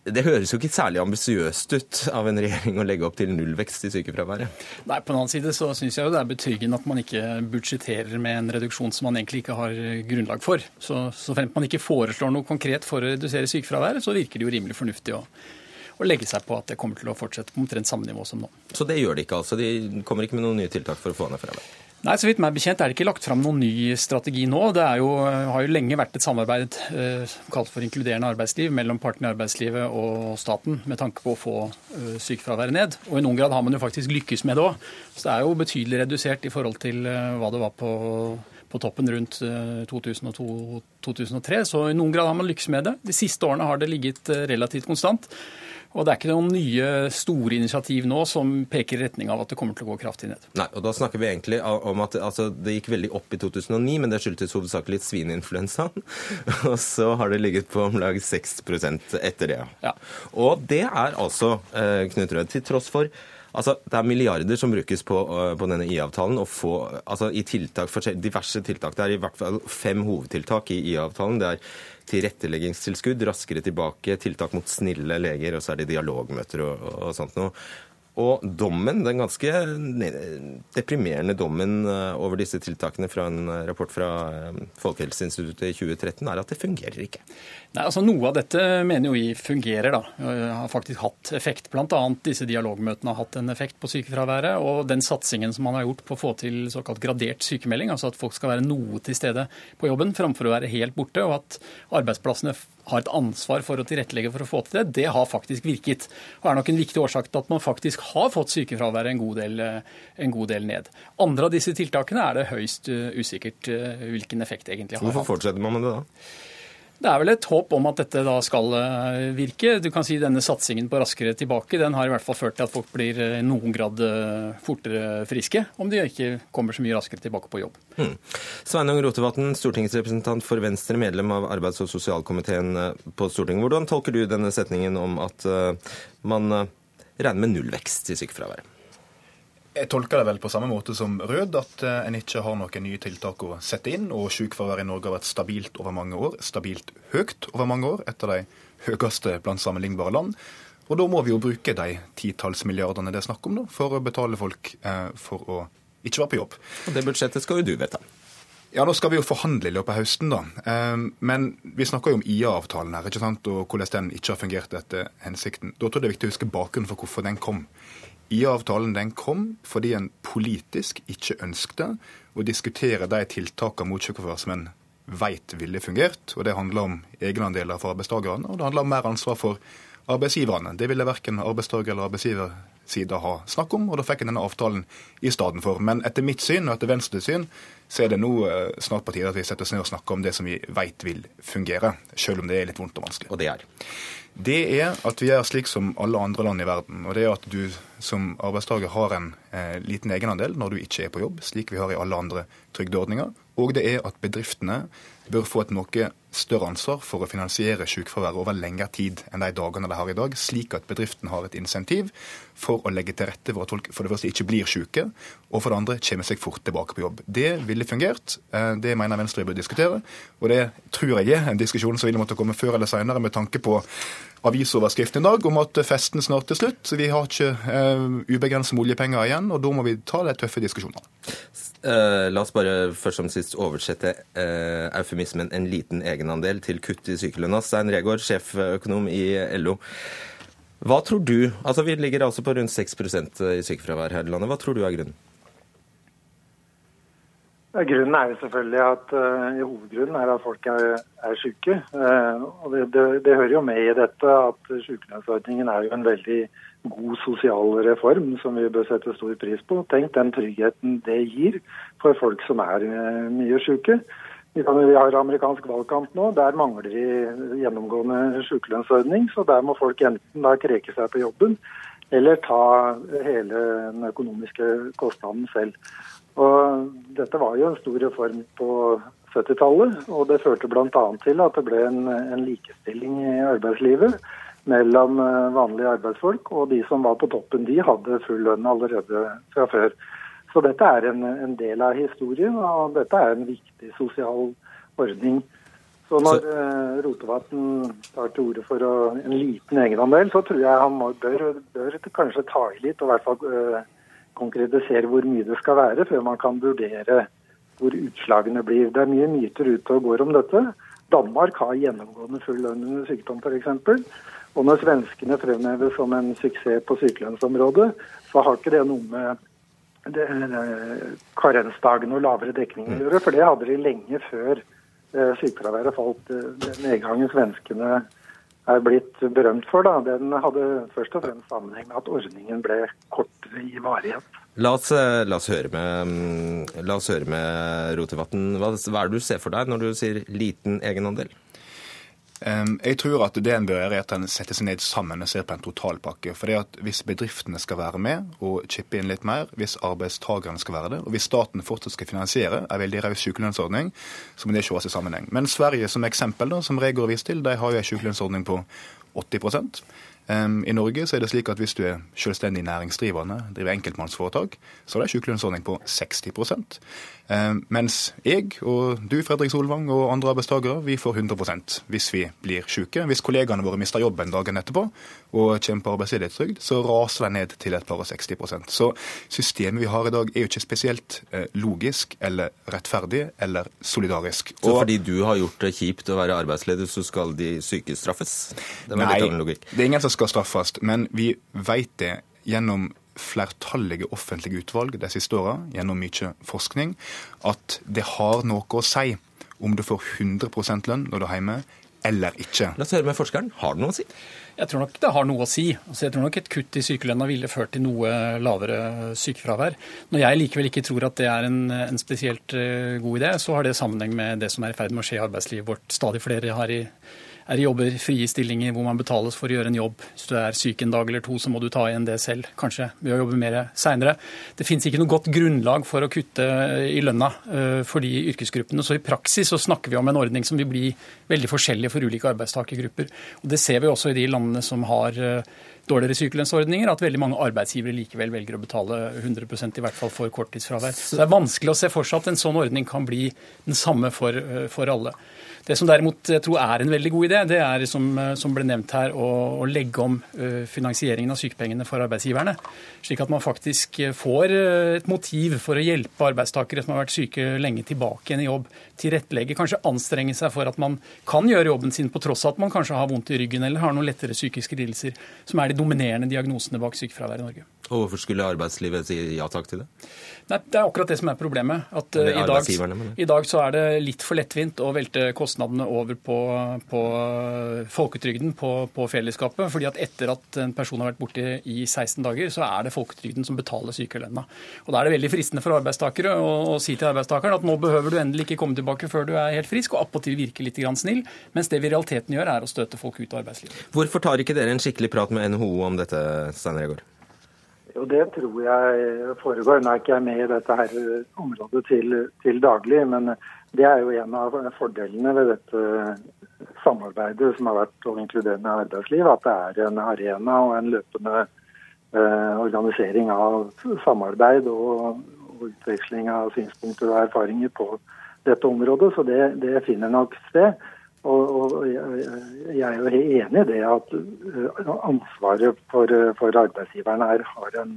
Det høres jo ikke særlig ambisiøst ut av en regjering å legge opp til nullvekst i sykefraværet? Nei, På den annen side så syns jeg jo det er betryggende at man ikke budsjetterer med en reduksjon som man egentlig ikke har grunnlag for. Så, så fremt man ikke foreslår noe konkret for å redusere sykefraværet, så virker det jo rimelig fornuftig å, å legge seg på at det kommer til å fortsette på omtrent samme nivå som nå. Så det gjør de ikke, altså? De kommer ikke med noen nye tiltak for å få ned fraværet? Nei, så vidt meg bekjent er det ikke lagt fram noen ny strategi nå. Det jo, har jo lenge vært et samarbeid eh, kalt for inkluderende arbeidsliv mellom partene i arbeidslivet og staten med tanke på å få eh, sykefraværet ned. Og i noen grad har man jo faktisk lykkes med det òg. Så det er jo betydelig redusert i forhold til eh, hva det var på, på toppen rundt 2002-2003. Eh, så i noen grad har man lykkes med det. De siste årene har det ligget eh, relativt konstant. Og det er ikke noen nye store initiativ nå som peker i retning av at det kommer til å gå kraftig ned. Nei, og da snakker vi egentlig om at altså, det gikk veldig opp i 2009, men det skyldtes hovedsakelig svineinfluensaen. Og så har det ligget på om lag 6% etter det. Ja. Og det er altså, eh, Knut Rød, til tross for Altså, Det er milliarder som brukes på, på denne IA-avtalen. altså, i tiltak, diverse tiltak. Det er i hvert fall fem hovedtiltak i IA-avtalen. Det er tilretteleggingstilskudd, Raskere tilbake, tiltak mot snille leger, og så er det dialogmøter og, og sånt noe. Og dommen, den ganske deprimerende dommen eh, over disse tiltakene fra en rapport fra eh, Folkehelseinstituttet i 2013, er at det fungerer ikke. Nei, altså Noe av dette mener jo vi fungerer. da, Har faktisk hatt effekt. Bl.a. disse dialogmøtene har hatt en effekt på sykefraværet. Og den satsingen som man har gjort på å få til såkalt gradert sykemelding, altså at folk skal være noe til stede på jobben framfor å være helt borte, og at arbeidsplassene har et ansvar for å tilrettelegge for å få til det, det har faktisk virket. Og er nok en viktig årsak til at man faktisk har fått sykefraværet en god del, en god del ned. Andre av disse tiltakene er det høyst usikkert hvilken effekt egentlig har. Hvorfor fortsetter man med det da? Det er vel et håp om at dette da skal eh, virke. Du kan si Denne satsingen på Raskere tilbake den har i hvert fall ført til at folk blir i noen grad fortere friske, om de ikke kommer så mye raskere tilbake på jobb. Hmm. Sveinung Rotevatn, stortingsrepresentant for Venstre, medlem av arbeids- og sosialkomiteen på Stortinget. Hvordan tolker du denne setningen om at man regner med nullvekst i sykefraværet? Jeg tolker det vel på samme måte som Rød, at eh, en ikke har noen nye tiltak å sette inn. Og sykefraværet i Norge har vært stabilt over mange år, stabilt høyt over mange år. Et av de høyeste blant sammenlignbare land. Og da må vi jo bruke de titalls milliardene det er snakk om, da, for å betale folk eh, for å ikke være på jobb. Og det budsjettet skal jo du vedta. Ja, nå skal vi jo forhandle i løpet av høsten, da. Eh, men vi snakker jo om IA-avtalen her, ikke sant, og hvordan den ikke har fungert etter hensikten. Da tror jeg det er viktig å huske bakgrunnen for hvorfor den kom. IA-avtalen den kom fordi en politisk ikke ønskte å diskutere de tiltakene mot sykefravær som en veit ville fungert. og Det handler om egenandeler for arbeidstakerne, og det handler om mer ansvar for arbeidsgiverne. Det ville verken arbeidstaker- eller arbeidsgiversida ha snakk om, og da fikk en denne avtalen i stedet for. Men etter mitt syn og etter Venstres syn så er det nå eh, snart på tide at vi setter oss ned og snakker om det som vi veit vil fungere, selv om det er litt vondt og vanskelig. Og det er? Det er at vi gjør slik som alle andre land i verden. Og det er at du som arbeidstaker har en eh, liten egenandel når du ikke er på jobb, slik vi har i alle andre trygdeordninger. Og det er at bedriftene bør få et noe større ansvar for å finansiere sykefraværet over lengre tid enn de dagene de har i dag, slik at bedriften har et insentiv for å legge til rette for at folk for det første ikke blir syke, og for det andre kommer seg fort tilbake på jobb. Det ville fungert. Eh, det mener Venstre vi bør diskutere, og det tror jeg er en diskusjon som ville måtte komme før eller senere med tanke på avisoverskriften i dag om at festen snart er slutt. Vi har ikke uh, ubegrenset oljepenger igjen, og da må vi ta de tøffe diskusjonene. Uh, la oss bare først som sist oversette uh, eufemismen 'en liten egenandel' til kutt i sykelønna. Stein Regaard, sjeføkonom i LO. Hva tror du, altså Vi ligger altså på rundt 6% i sykefravær her i landet. Hva tror du er grunnen? Grunnen er jo selvfølgelig at uh, hovedgrunnen er at folk er, er syke. Uh, og det, det, det, hører jo med i dette at sykelønnsordningen er jo en veldig god sosial reform som vi bør sette stor pris på. Tenk den tryggheten det gir for folk som er uh, mye syke. Vi, har amerikansk valgkamp nå. Der mangler vi gjennomgående sykelønnsordning. Så der må folk enten da kreke seg på jobben eller ta hele den økonomiske kostnaden selv. Og dette var jo en stor reform på 70-tallet, og det førte bl.a. til at det ble en, en, likestilling i arbeidslivet mellom eh, vanlige arbeidsfolk og de som var på toppen. De hadde full lønn allerede fra før. Så dette er en, en del av historien, og dette er en viktig sosial ordning. Så når så... Eh, Rotevatn tar til orde for å, en liten egenandel, så tror jeg han må, bør, bør, kanskje ta i litt, og i hvert fall uh, konkretisere hvor mye det skal være, før man kan vurdere hvor utslagene blir. Det er mye myter ute og går om dette. Danmark har gjennomgående full lønn under sykdom f.eks. Og når svenskene fremheves som en suksess på sykelønnsområdet, så har ikke det noe med karensdagene og lavere dekning å gjøre. For det hadde de lenge før eh, sykefraværet falt. Den nedgangen svenskene er blitt berømt for, da, den hadde først og fremst sammenheng med at ordningen ble kortere i varighet. La oss, eh, la oss høre med, mm, la oss høre med Rotevatn. Hva, hva er det du ser for deg når du sier liten egenandel? Jeg tror at det en bør gjøre, er at en setter seg ned sammen og ser på en totalpakke. For det at Hvis bedriftene skal være med og chippe inn litt mer, hvis arbeidstakerne skal være det, og hvis staten fortsatt skal finansiere en veldig raus sykelønnsordning, så må det ses i sammenheng. Men Sverige som eksempel, da, som Regaard viste til, de har jo en sykelønnsordning på 80 i Norge så er det slik at hvis du er selvstendig næringsdrivende, driver enkeltmannsforetak, så er det sykelønnsordning på 60% Mens jeg og du, Fredrik Solvang, og andre arbeidstakere, vi får 100% hvis vi blir syke. Hvis kollegaene våre mister jobben dagen etterpå og kommer på arbeidsledighetstrygd, så raser de ned til et par og 60% Så systemet vi har i dag er jo ikke spesielt eh, logisk eller rettferdig eller solidarisk. Så fordi du har gjort det kjipt å være arbeidsledig, så skal de syke straffes? Det Nei, det er ingen som skal straffes, men vi vet det gjennom flertallige offentlige utvalg de siste åra, gjennom mye forskning, at det har noe å si om du får 100 lønn når du er hjemme, eller ikke. La oss høre med forskeren. Har det noe å si? Jeg tror nok det har noe å si. Altså, jeg tror nok et kutt i sykelønna ville ført til noe lavere sykefravær. Når jeg likevel ikke tror at det er en, en spesielt uh, god idé, så har det sammenheng med det som er i ferd med å skje i arbeidslivet vårt. Stadig flere har i er i jobber, frie stillinger hvor man betales for å gjøre en jobb. Hvis du er syk en dag eller to, så må du ta igjen det selv, kanskje ved å jobbe mer seinere. Det finnes ikke noe godt grunnlag for å kutte i lønna uh, for de yrkesgruppene. Så i praksis så snakker vi om en ordning som vil bli veldig forskjellig for ulike arbeidstakergrupper. Og Det ser vi også i de landene som har uh, dårligere sykelønnsordninger, at veldig mange arbeidsgivere likevel velger å betale 100% i hvert fall for korttidsfravær. Så det er vanskelig å se for seg at en sånn ordning kan bli den samme for, uh, for alle. Det som derimot jeg tror er en veldig god idé, det er som, som ble nevnt her, å, å legge om finansieringen av sykepengene for arbeidsgiverne. Slik at man faktisk får et motiv for å hjelpe arbeidstakere som har vært syke lenge tilbake igjen i jobb. Tilrettelegge, kanskje anstrenge seg for at man kan gjøre jobben sin på tross av at man kanskje har vondt i ryggen eller har noen lettere psykiske lidelser, som er de dominerende diagnosene bak sykefravær i Norge. Og hvorfor skulle arbeidslivet si ja takk til det? Nei, Det er akkurat det som er problemet. At uh, i, dag, i, dag, så er det litt for lettvint å velte kostnadene over på, på folketrygden, på, på, fellesskapet. fordi at etter at en person har vært borte i 16 dager, så er det folketrygden som betaler sykelønna. Og Da er det veldig fristende for arbeidstakere å, å, si til arbeidstakeren at nå behøver du endelig ikke komme tilbake før du er helt frisk, og appåtil virke litt snill, mens det vi i realiteten gjør, er å støte folk ut av arbeidslivet. Hvorfor tar ikke dere en skikkelig prat med NHO om dette, Stein Regaard? Jo, det tror jeg foregår. Nå er ikke jeg med i dette her området til, til, daglig, men det er jo en av fordelene ved dette samarbeidet som har vært og inkluderende arbeidsliv, at det er en arena og en løpende eh, organisering av samarbeid og, og, utveksling av synspunkter og erfaringer på dette området. Så det, det finner nok sted. Og, og jeg, er jo enig i det at eh, ansvaret for, for arbeidsgiveren her har en,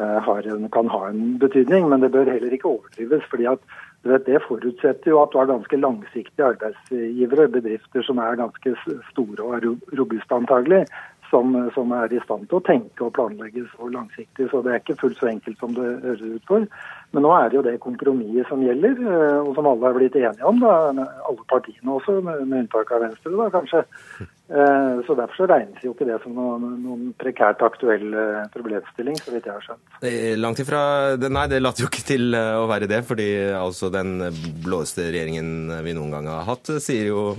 eh, har en, kan ha en betydning, men det bør heller ikke overdrives. fordi at vet, Det forutsetter jo at du har ganske langsiktige arbeidsgivere, bedrifter som er ganske store og robuste antagelig, som, som, er i stand til å tenke og planlegge så langsiktig. Så det er ikke fullt så enkelt som det høres ut for. Men nå er det jo det kompromisset som gjelder, eh, og som alle er blitt enige om. Da. Alle partiene også, med, unntak av Venstre, da kanskje. Eh, så Derfor så regnes jo ikke det som noen, noen prekært aktuell eh, problemstilling, så vidt jeg har skjønt. Langt ifra Nei, det later jo ikke til å være det. fordi altså den blåeste regjeringen vi noen gang har hatt, sier jo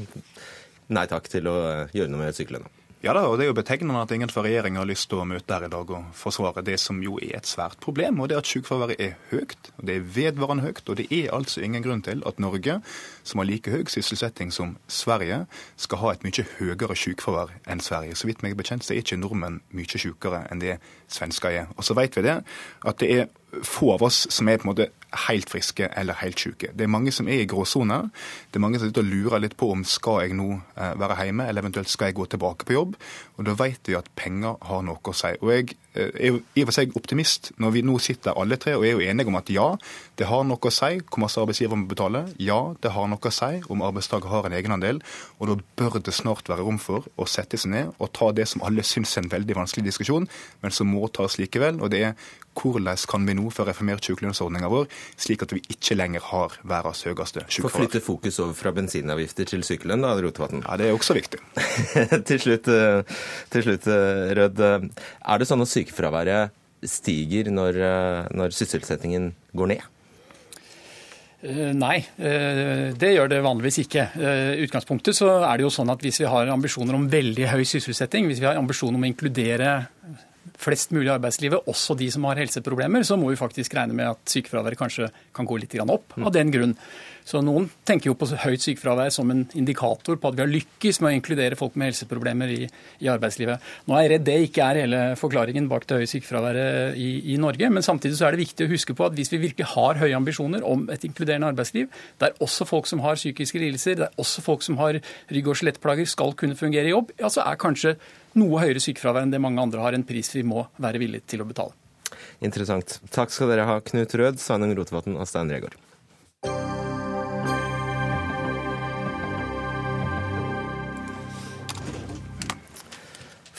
nei takk til å gjøre noe med sykelønna. Ja da, og Det er jo betegnende at ingen fra regjeringa har lyst til å møte her i dag og forsvare det som jo er et svært problem. og det er at Sykefraværet er høyt, og det er vedvarende høyt. Og det er altså ingen grunn til at Norge, som har like høy sysselsetting som Sverige, skal ha et mye høyere sykefravær enn Sverige. Så vidt meg bekjent så er ikke nordmenn mye sykere enn det svensker er. Og så vet vi det, at det er få av oss som er på en måte helt friske eller helt syke. Det er mange som er i gråsoner. Det er mange som sitter og lurer litt på om skal jeg nå eh, være hjemme, eller eventuelt skal jeg gå tilbake på jobb. Og da vet vi at penger har noe å si. Og jeg eh, er jo i og for seg optimist når vi nå sitter alle tre og er jo enige om at ja, det har noe å si hvor masse arbeidsgiver må betale. Ja, det har noe å si om arbeidstaker har en egenandel. Og da bør det snart være rom for å sette seg ned og ta det som alle syns er en veldig vanskelig diskusjon, men som må tas likevel. og det er hvordan kan vi nå få reformert sykelønnsordninga vår, slik at vi ikke lenger har verdens høyeste sykefravær. Få flytte fokus over fra bensinavgifter til sykelønn, da, Rotevatn? Ja, det er også viktig. til, slutt, eh, til slutt, eh, Rød. Eh, er det sånn at sykefraværet stiger når, når sysselsettingen går ned? Nei, det gjør det vanligvis ikke. I utgangspunktet så er det jo sånn at hvis vi har ambisjoner om veldig høy sysselsetting, hvis vi har ambisjoner om å inkludere flest mulig i arbeidslivet, også de som har helseproblemer, så må vi faktisk regne med at sykefraværet kanskje kan gå litt opp av den grunn. Så Noen tenker jo på høyt sykefravær som en indikator på at vi har lykkes med å inkludere folk med helseproblemer i, i arbeidslivet. Nå er jeg redd det ikke er hele forklaringen bak det høye sykefraværet i, i, Norge. Men samtidig så er det viktig å huske på at hvis vi virkelig har høye ambisjoner om et inkluderende arbeidsliv, der også folk som har psykiske lidelser, der også folk som har rygg- og skjelettplager skal kunne fungere i jobb, ja, så er kanskje noe høyere sykefravær enn det mange andre har, en pris vi må være villige til å betale. Interessant. Takk skal dere ha, Knut Rød, Sveinung Rotevatn og Stein Regaard.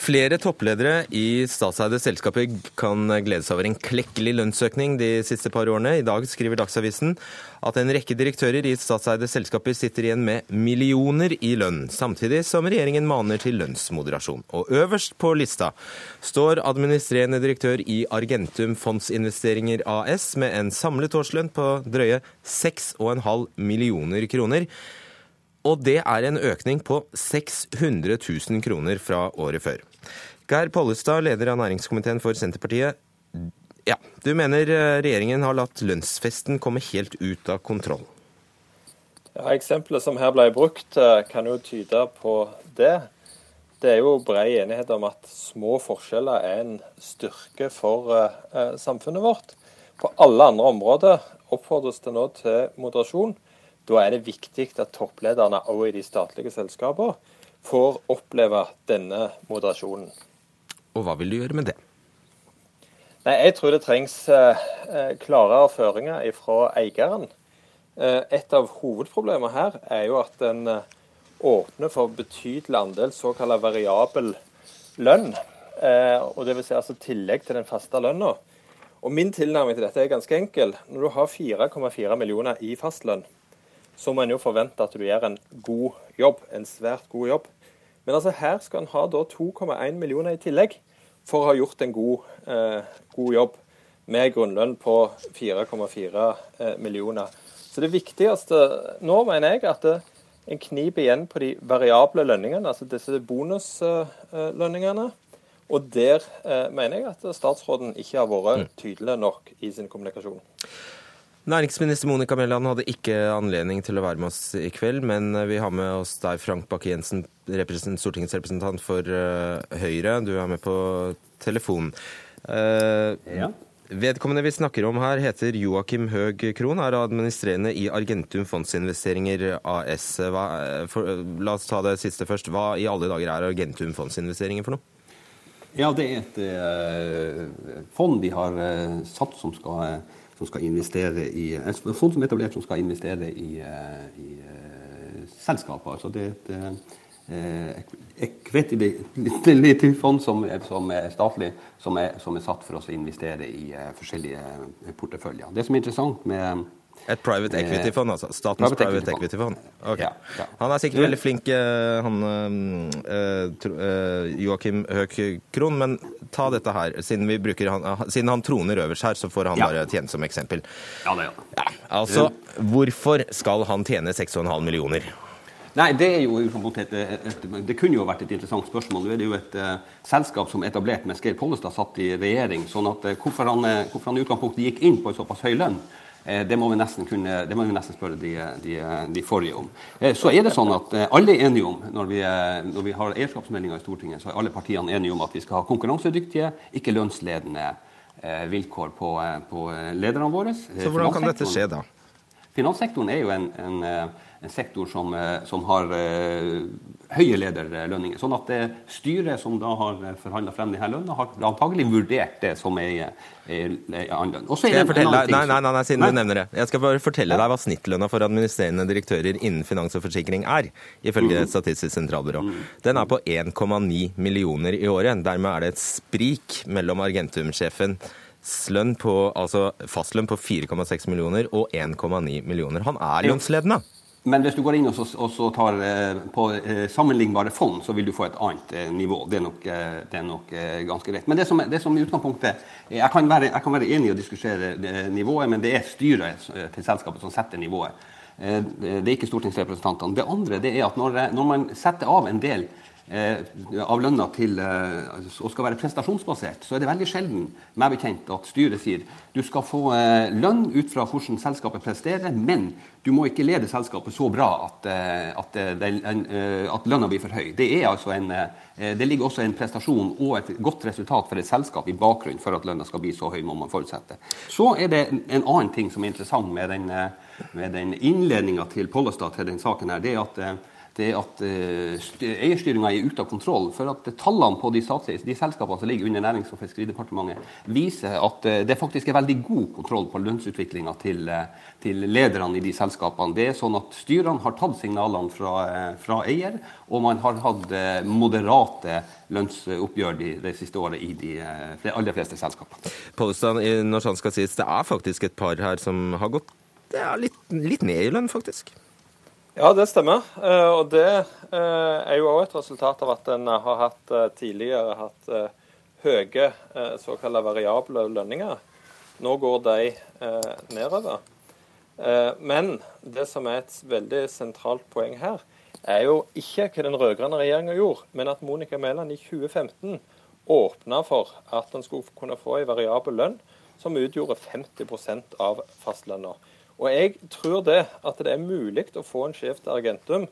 Flere toppledere i statseide selskaper kan glede seg over en klekkelig lønnsøkning de siste par årene. I dag skriver Dagsavisen at en rekke direktører i statseide selskaper sitter igjen med millioner i lønn, samtidig som regjeringen maner til lønnsmoderasjon. Og øverst på lista står administrerende direktør i Argentum Fondsinvesteringer AS med en samlet årslønn på drøye 6,5 millioner kroner. Og det er en økning på 600 000 kroner fra året før. Geir Pollestad, leder av næringskomiteen for Senterpartiet. Ja, du mener eh, regjeringen har latt lønnsfesten komme helt ut av kontroll? Ja, Eksempelet som her ble brukt, eh, kan jo tyde på det. Det er jo bred enighet om at små forskjeller er en styrke for eh, samfunnet vårt. På alle andre områder oppfordres det nå til moderasjon. Da er det viktig at topplederne òg i de statlige selskapene får oppleve denne moderasjonen. Og hva vil du gjøre med det? Nei, Jeg tror det trengs eh, eh klarere føringer fra eieren. Eh, et av hovedproblemene her er jo at en åpner for betydelig andel såkalt variabel lønn. Og det vil si altså tillegg til den faste lønna. Og Min tilnærming til dette er ganske enkel. Når du har 4,4 millioner i fastlønn, så må en jo forvente at du gjør en god jobb, en svært god jobb. Men altså her skal en ha 2,1 millioner i tillegg for å ha gjort en god, eh, god jobb med grunnlønn på 4,4 eh, millioner. Så det viktigste nå mener jeg at det, en kniper igjen på de variable lønningene, altså disse bonuslønningene. Og der eh, mener jeg at statsråden ikke har vært mm. tydelig nok i sin kommunikasjon. Næringsminister Monica Mæland hadde ikke anledning til å være med oss i kveld, men vi har med oss deg, Frank Bakke-Jensen, stortingsrepresentant for uh, Høyre. Du er med på telefon. Uh, ja. Vedkommende vi snakker om her, heter Joakim Høeg Krohn, er administrerende i Argentum Fondsinvesteringer AS. Hva, for, la oss ta det siste først. Hva i alle dager er Argentum Fondsinvesteringer for noe? Ja, Det er et eh, fond de har satt som skal som skal investere i En fond som er etablert som skal investere i, eh, i uh, selskaper. Altså det er et uh, ekvitetfond som, som, er statlig, som er, som er, satt for å investere i forskjellige porteføljer. Det som er interessant med et private eh, equity-fond, altså? Statens private, private equity-fond? Okay. Ja, ja. Han er sikkert veldig flink, eh, han uh, Joakim Høek Krohn, men ta dette her. Siden, han, siden han troner øverst her, så får han ja. bare tjene som eksempel. Ja, det ja. Altså, hvorfor skal han tjene 6,5 millioner? Nei, Det er jo et, et, det kunne jo vært et interessant spørsmål. Nå er det jo et uh, selskap som er etablert med Geir Pollestad satt i regjering. sånn at uh, hvorfor, han, hvorfor han i utgangspunktet gikk inn på en såpass høy lønn, Eh, det må vi nesten, kunne, må vi nesten spørre de, de, de, forrige om. Eh, så er det sånn at eh, alle er enige om, når vi, når vi har eierskapsmeldinga i Stortinget, så er alle partiene enige om at vi skal ha konkurransedyktige, ikke lønnsledende vilkår på, på lederne våre. Så hvordan kan dette skje, da? Finanssektoren er jo en, en, en sektor som, som har høye lederlønninger. Sånn at det styret som da har forhandla frem denne lønna, har antagelig vurdert det som ei annen lønn. Nei, nei, nei, siden nei. du nevner det. Jeg skal bare fortelle deg hva snittlønna for administrerende direktører innen finans og forsikring er, ifølge mm. Statistisk sentralbyrå. Mm. Den er på 1,9 millioner i året. Dermed er det et sprik mellom Argentum-sjefen på, altså fastlønn på 4,6 millioner og 1,9 millioner. Han er lønnsledende. Men hvis du går inn og, og så tar eh, på eh, sammenlignbare fond, så vil du få et annet eh, nivå. Det er nok, det er nok ganske greit. Men det som, det som i utgangspunktet jeg kan, være, jeg kan være enig i å diskutere nivået, men det er styret til selskapet som setter nivået. det er ikke stortingsrepresentantene. Det andre det er at når, når man setter av en del av lønna til eh, og skal være prestasjonsbasert, så er det veldig sjelden meg bekjent at styret sier du skal få eh, lønn ut fra hvordan selskapet presterer, men du må ikke lede selskapet så bra at, eh, at, eh, eh, at lønna blir for høy. Det, altså en, det, ligger også en prestasjon og et godt resultat for et selskap i bakgrunnen for at lønna skal bli så høy, må man forutsette. Så er det en annen ting som er interessant med den, med den innledninga til Pollestad til den saken her, det er at det at uh, eierstyringa er ute av kontroll. For at tallene på de, de selskapene som ligger under Nærings- og fiskeridepartementet, viser at uh, det faktisk er veldig god kontroll på lønnsutviklinga til, til, lederne i de selskapene. Det er sånn at Styrene har tatt signalene fra, fra eier, og man har hatt moderate lønnsoppgjør de, siste året i de, aller fleste selskapene. Pollestad, når sånn skal sies, det er faktisk et par her som har gått litt, litt ned i lønn, faktisk? Ja, det stemmer. Eh, og det eh, er jo òg et resultat av at en har hatt eh, tidligere hatt høye såkalte variable lønninger. Nå går de nedover. Men det som er et veldig sentralt poeng her, er jo ikke hva den rød-grønne regjeringa gjorde, men at Monica Mæland i 2015 åpna for at en skulle kunne få en variabel lønn som utgjorde 50% av fastlønna. Og jeg tror det at det er mulig å få en sjef til Argentum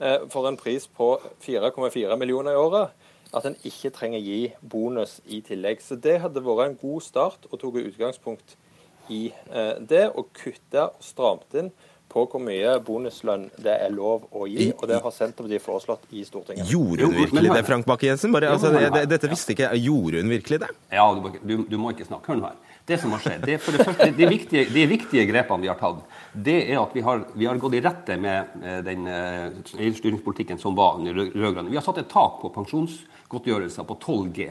eh, for en pris på 4,4 millioner i året. At en ikke trenger gi bonus i tillegg. Så det hadde vært en god start og tok utgangspunkt i eh, det. Og kutte og stramt inn på hvor mye bonuslønn det er lov å gi. Og det har Senterpartiet foreslått i Stortinget. Gjorde hun virkelig det, Frank Bakke-Jensen? Altså, dette visste ikke jeg. Gjorde hun virkelig det? Ja, du, du må ikke snakke. Hør nå her. Det som har skjedd, det, for det første, de, viktige, de viktige grepene vi har tatt, det er at vi har, vi har gått i rette med eh, den uh, eierstyringspolitikken som var under rød-grønne. Vi har satt et tak på pensjonsgodtgjørelser på 12 G.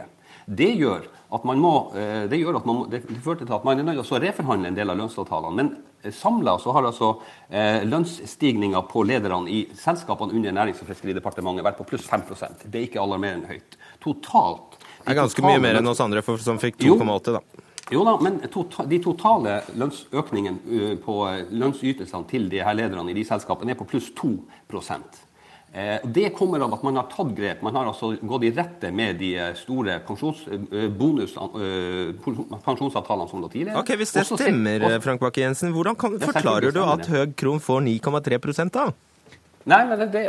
Det gjør at man må, eh, det gjør at man, det førte til at man er nødt til å reforhandle en del av lønnsavtalene. Men samla så har altså eh, lønnsstigninga på lederne i selskapene under Nærings- og fiskeridepartementet vært på pluss 5% Det er ikke alarmerende høyt. Totalt Det er ganske mye mer enn oss andre som fikk 2,8, da. Jo da, men tota, de totale lønnsøkningene på lønnsytelsene til de her lederne i de selskapene er på pluss 2 Eh, det kommer av at man har tatt grep. Man har altså gått i rette med de eh, store pensjons, eh, bonus, pensjonsavtalene som lå tidligere. Ok, Hvis det stemmer, Frank Bakke-Jensen, hvordan kan, forklarer du at Høg Kron får 9,3 da? Nei, men det, det,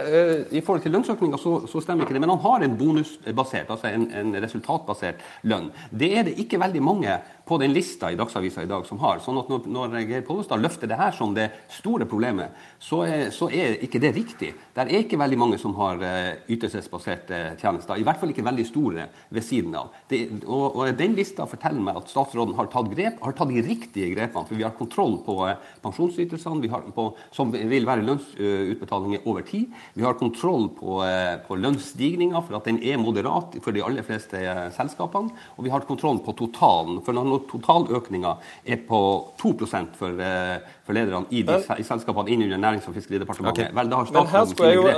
I forhold til lønnsøkninga så, så, stemmer ikke det. Men han har en bonusbasert, altså en, en, resultatbasert lønn. Det er det ikke veldig mange på den lista i Dagsavisa i dag som har. sånn at når, når Geir Pollestad løfter det her som det store problemet, så er, så er, ikke det riktig. Det er ikke veldig mange som har uh, ytelsesbaserte tjenester. I hvert fall ikke veldig store ved siden av. Det, og, og, Den lista forteller meg at statsråden har tatt grep, har tatt de riktige grepene. For vi har kontroll på uh, pensjonsytelsene, på, som vil være lønnsutbetalinger over tid. Vi har kontroll på, på lønnsstigninga, for at den er moderat for de aller fleste selskapene. Og vi har kontroll på totalen. for når totaløkninga er på 2 for, eh, for lederne i, de, i selskapene innunder Nærings- og fiskeridepartementet. Okay. Vel, da har Men her skulle jeg jo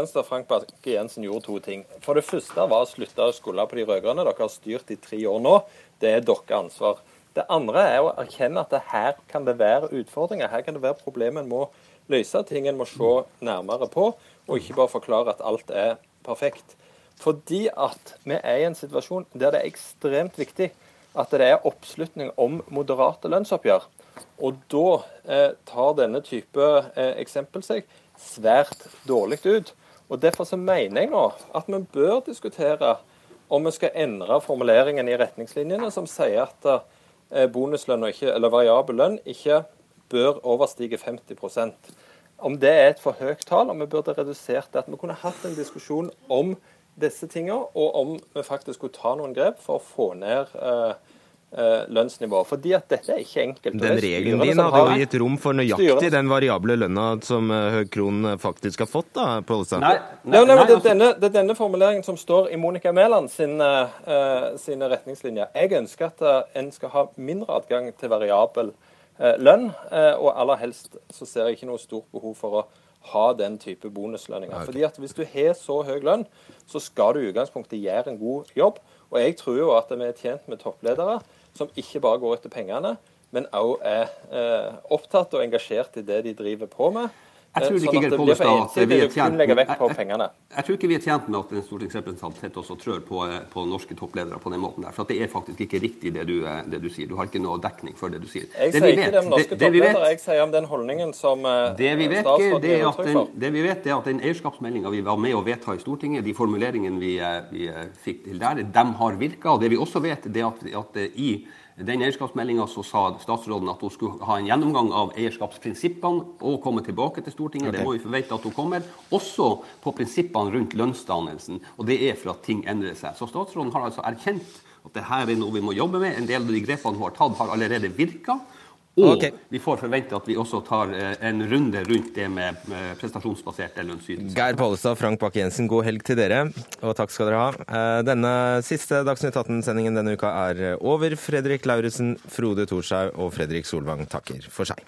ønske Frank Bakke-Jensen gjorde to ting. For det første var å slutte å skylde på de rød-grønne. Dere har styrt i tre år nå. Det er deres ansvar. Det andre er å erkjenne at her kan det være utfordringer. Her kan det være problemer en må løse, ting en må se nærmere på, og ikke bare forklare at alt er perfekt. Fordi at vi er i en situasjon der det er ekstremt viktig at det er oppslutning om moderate lønnsoppgjør. Og da eh, tar denne type eh, eksempel seg svært dårlig ut. Og Derfor så mener jeg nå at vi bør diskutere om vi skal endre formuleringen i retningslinjene som sier at eh, bonuslønn eller variabel lønn ikke bør overstige 50% Om det er et for høyt tall, om vi burde redusert det. At vi kunne hatt en diskusjon om disse tingene, og om vi faktisk skulle ta noen grep for å få ned eh, eh lønnsnivået. Fordi at dette er ikke enkelt. Den regelen din hadde jo gitt rom for nøyaktig den variable lønna som eh, Høg Kron faktisk har fått, da, Pollestad? Nei, nei, nei, det, er denne, det er denne formuleringen som står i Monica Mæland sine, uh, sine retningslinjer. Jeg ønsker at uh, en skal ha mindre adgang til variabel uh, lønn, og aller helst så ser jeg ikke noe stort behov for å ha den type bonuslønninger. Okay. Fordi at Hvis du har så høy lønn, så skal du i utgangspunktet gjøre en god jobb. Og jeg tror jo at vi er tjent med toppledere som ikke bare går etter pengene, men òg er eh, opptatt og engasjert i det de driver på med. Jeg tror, sånn ikke, Geir at vi er tjent jeg, jeg, tror ikke vi er tjent med at en stortingsrepresentant sitter og trør på, på, norske toppledere på den måten der. For det er faktisk ikke riktig det du, det du, sier. Du har ikke noe dekning for det du sier. Jeg det sier ikke det om norske det, toppledere, jeg sier om den holdningen som eh, det vi vet, statsråden gir uttrykk for. Det vi vet, er at den eierskapsmeldinga vi var med å vedta i Stortinget, de formuleringene vi, eh, vi eh, fikk til der, de har virka. Og det vi også vet, det er at, at i den eierskapsmeldinga sa statsråden at hun skulle ha en gjennomgang av eierskapsprinsippene og komme tilbake til Stortinget. Okay. Det må vi forvente at hun kommer. Også på prinsippene rundt lønnsdannelsen. Og det er for at ting endrer seg. Så statsråden har altså erkjent at dette er noe vi må jobbe med. En del av de grepene hun har tatt, har allerede virka. Og okay. vi får forvente at vi også tar eh, en runde rundt det med prestasjonsbaserte lønnsytelser. Geir Pollestad, Frank Bakke-Jensen, god helg til dere, og takk skal dere ha. Eh, denne siste Dagsnytt 18-sendingen denne uka er over. Fredrik Lauritzen, Frode Thorshaug og Fredrik Solvang takker for seg.